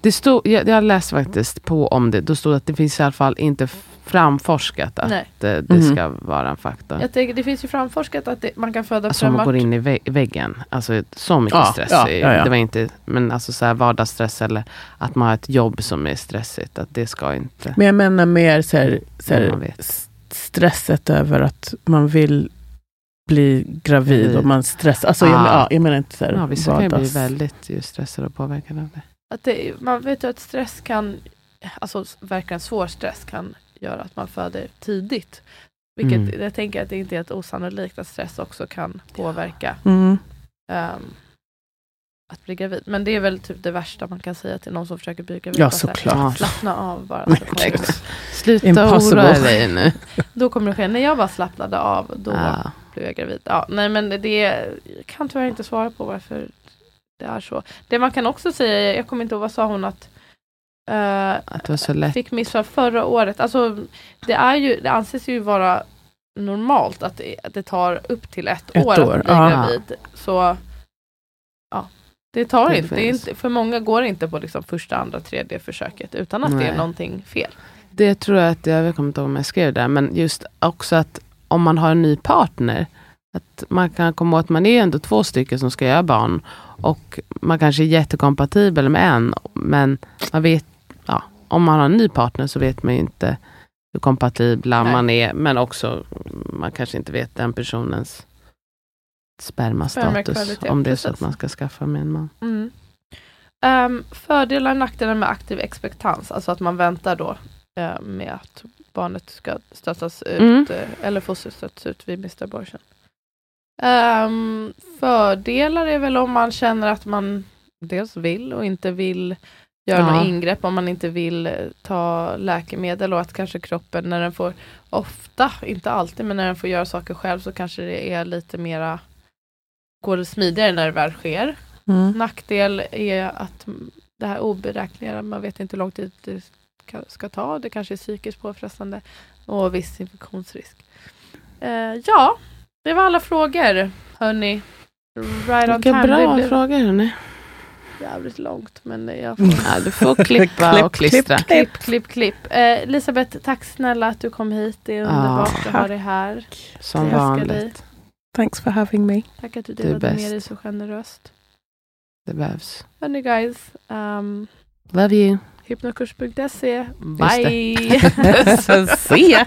Det stod, jag, jag läste faktiskt på om det, då stod att det finns i alla fall inte framforskat att Nej. det, det Mhm. ska vara en faktor. Jag tänker, det finns ju framforskat att det, man kan föda Alltså om man går in i vä- väggen, alltså så mycket Ja, stress. ja, är- ja, ja. Det var inte, men alltså så här vardagsstress eller att man har ett jobb som är stressigt, att det ska inte. Men jag menar mer så här, så här, man vet. s- stresset över att man vill bli gravid och man stressar. Alltså, jag, Ah. men- ja, jag menar inte så här, Ja, vissa kan ju bli vardags- väldigt ju stressade och påverkade av det. Att det, man vet ju att stress kan, alltså verkligen svår stress kan göra att man föder tidigt. Vilket Mm. jag tänker att det inte är ett osannolikt att stress också kan påverka Mm. ehm, att bli gravid. Men det är väl typ det värsta man kan säga till någon som försöker bli gravid. Ja, såklart. Slappna av bara. Sluta Impossible. oroa dig nu. Då kommer det ske. När jag bara slappnade av, då Ja. blev jag gravid. Ja, nej men det jag kan tyvärr inte svara på varför det är så. Det man kan också säga, jag kommer inte ihåg, vad sa hon att Att det var så lätt. fick missfall förra året. Alltså, det, är ju, det anses ju vara normalt att det, att det tar upp till ett, Ett år, år, att bli gravid. Så ja, det tar Det inte, det inte. För många går det inte på liksom första, andra, tredje försöket utan att det är Nej. någonting fel. Det tror jag att, jag kommer inte ihåg om jag skrev det, men just också att om man har en ny partner, att man kan komma åt, man är ändå två stycken som ska göra barn och man kanske är jättekompatibel med en, men man vet, om man har en ny partner så vet man ju inte hur kompatibla Nej. man är, men också man kanske inte vet den personens spermastatus, om det är så att man ska skaffa med en man. Mm. Ehm, fördelar och nackdelar med aktiv expektans, alltså att man väntar då eh, med att barnet ska stötas ut Mm. eh, eller fostret stöts ut vid missed abortion. Ehm, fördelar är väl om man känner att man dels vill och inte vill göra Ja. några ingrepp, om man inte vill eh, ta läkemedel och att kanske kroppen när den får, ofta, inte alltid, men när den får göra saker själv så kanske det är lite mera, går det smidigare när det väl sker. Mm. Nackdel är att det här oberäkneliga, man vet inte hur lång tid det ska, ta. Det kanske är psykiskt påfrestande och viss infektionsrisk. Eh, ja, det var alla frågor. Hörni, right Vilka bra blev frågor hörni. Jävligt långt men jag får Ja, du får klippa Klipp, och klistra. klipp, klipp, klipp, klipp. Eh, Elisabeth, tack snälla att du kom hit. Det är underbart att ha dig här. Som Jag vanligt. dig. Thanks for having me. Tack att du delade med dig så generöst. Det behövs. Hörni guys, um, Love you. hypnokurs.se. Bye! Se!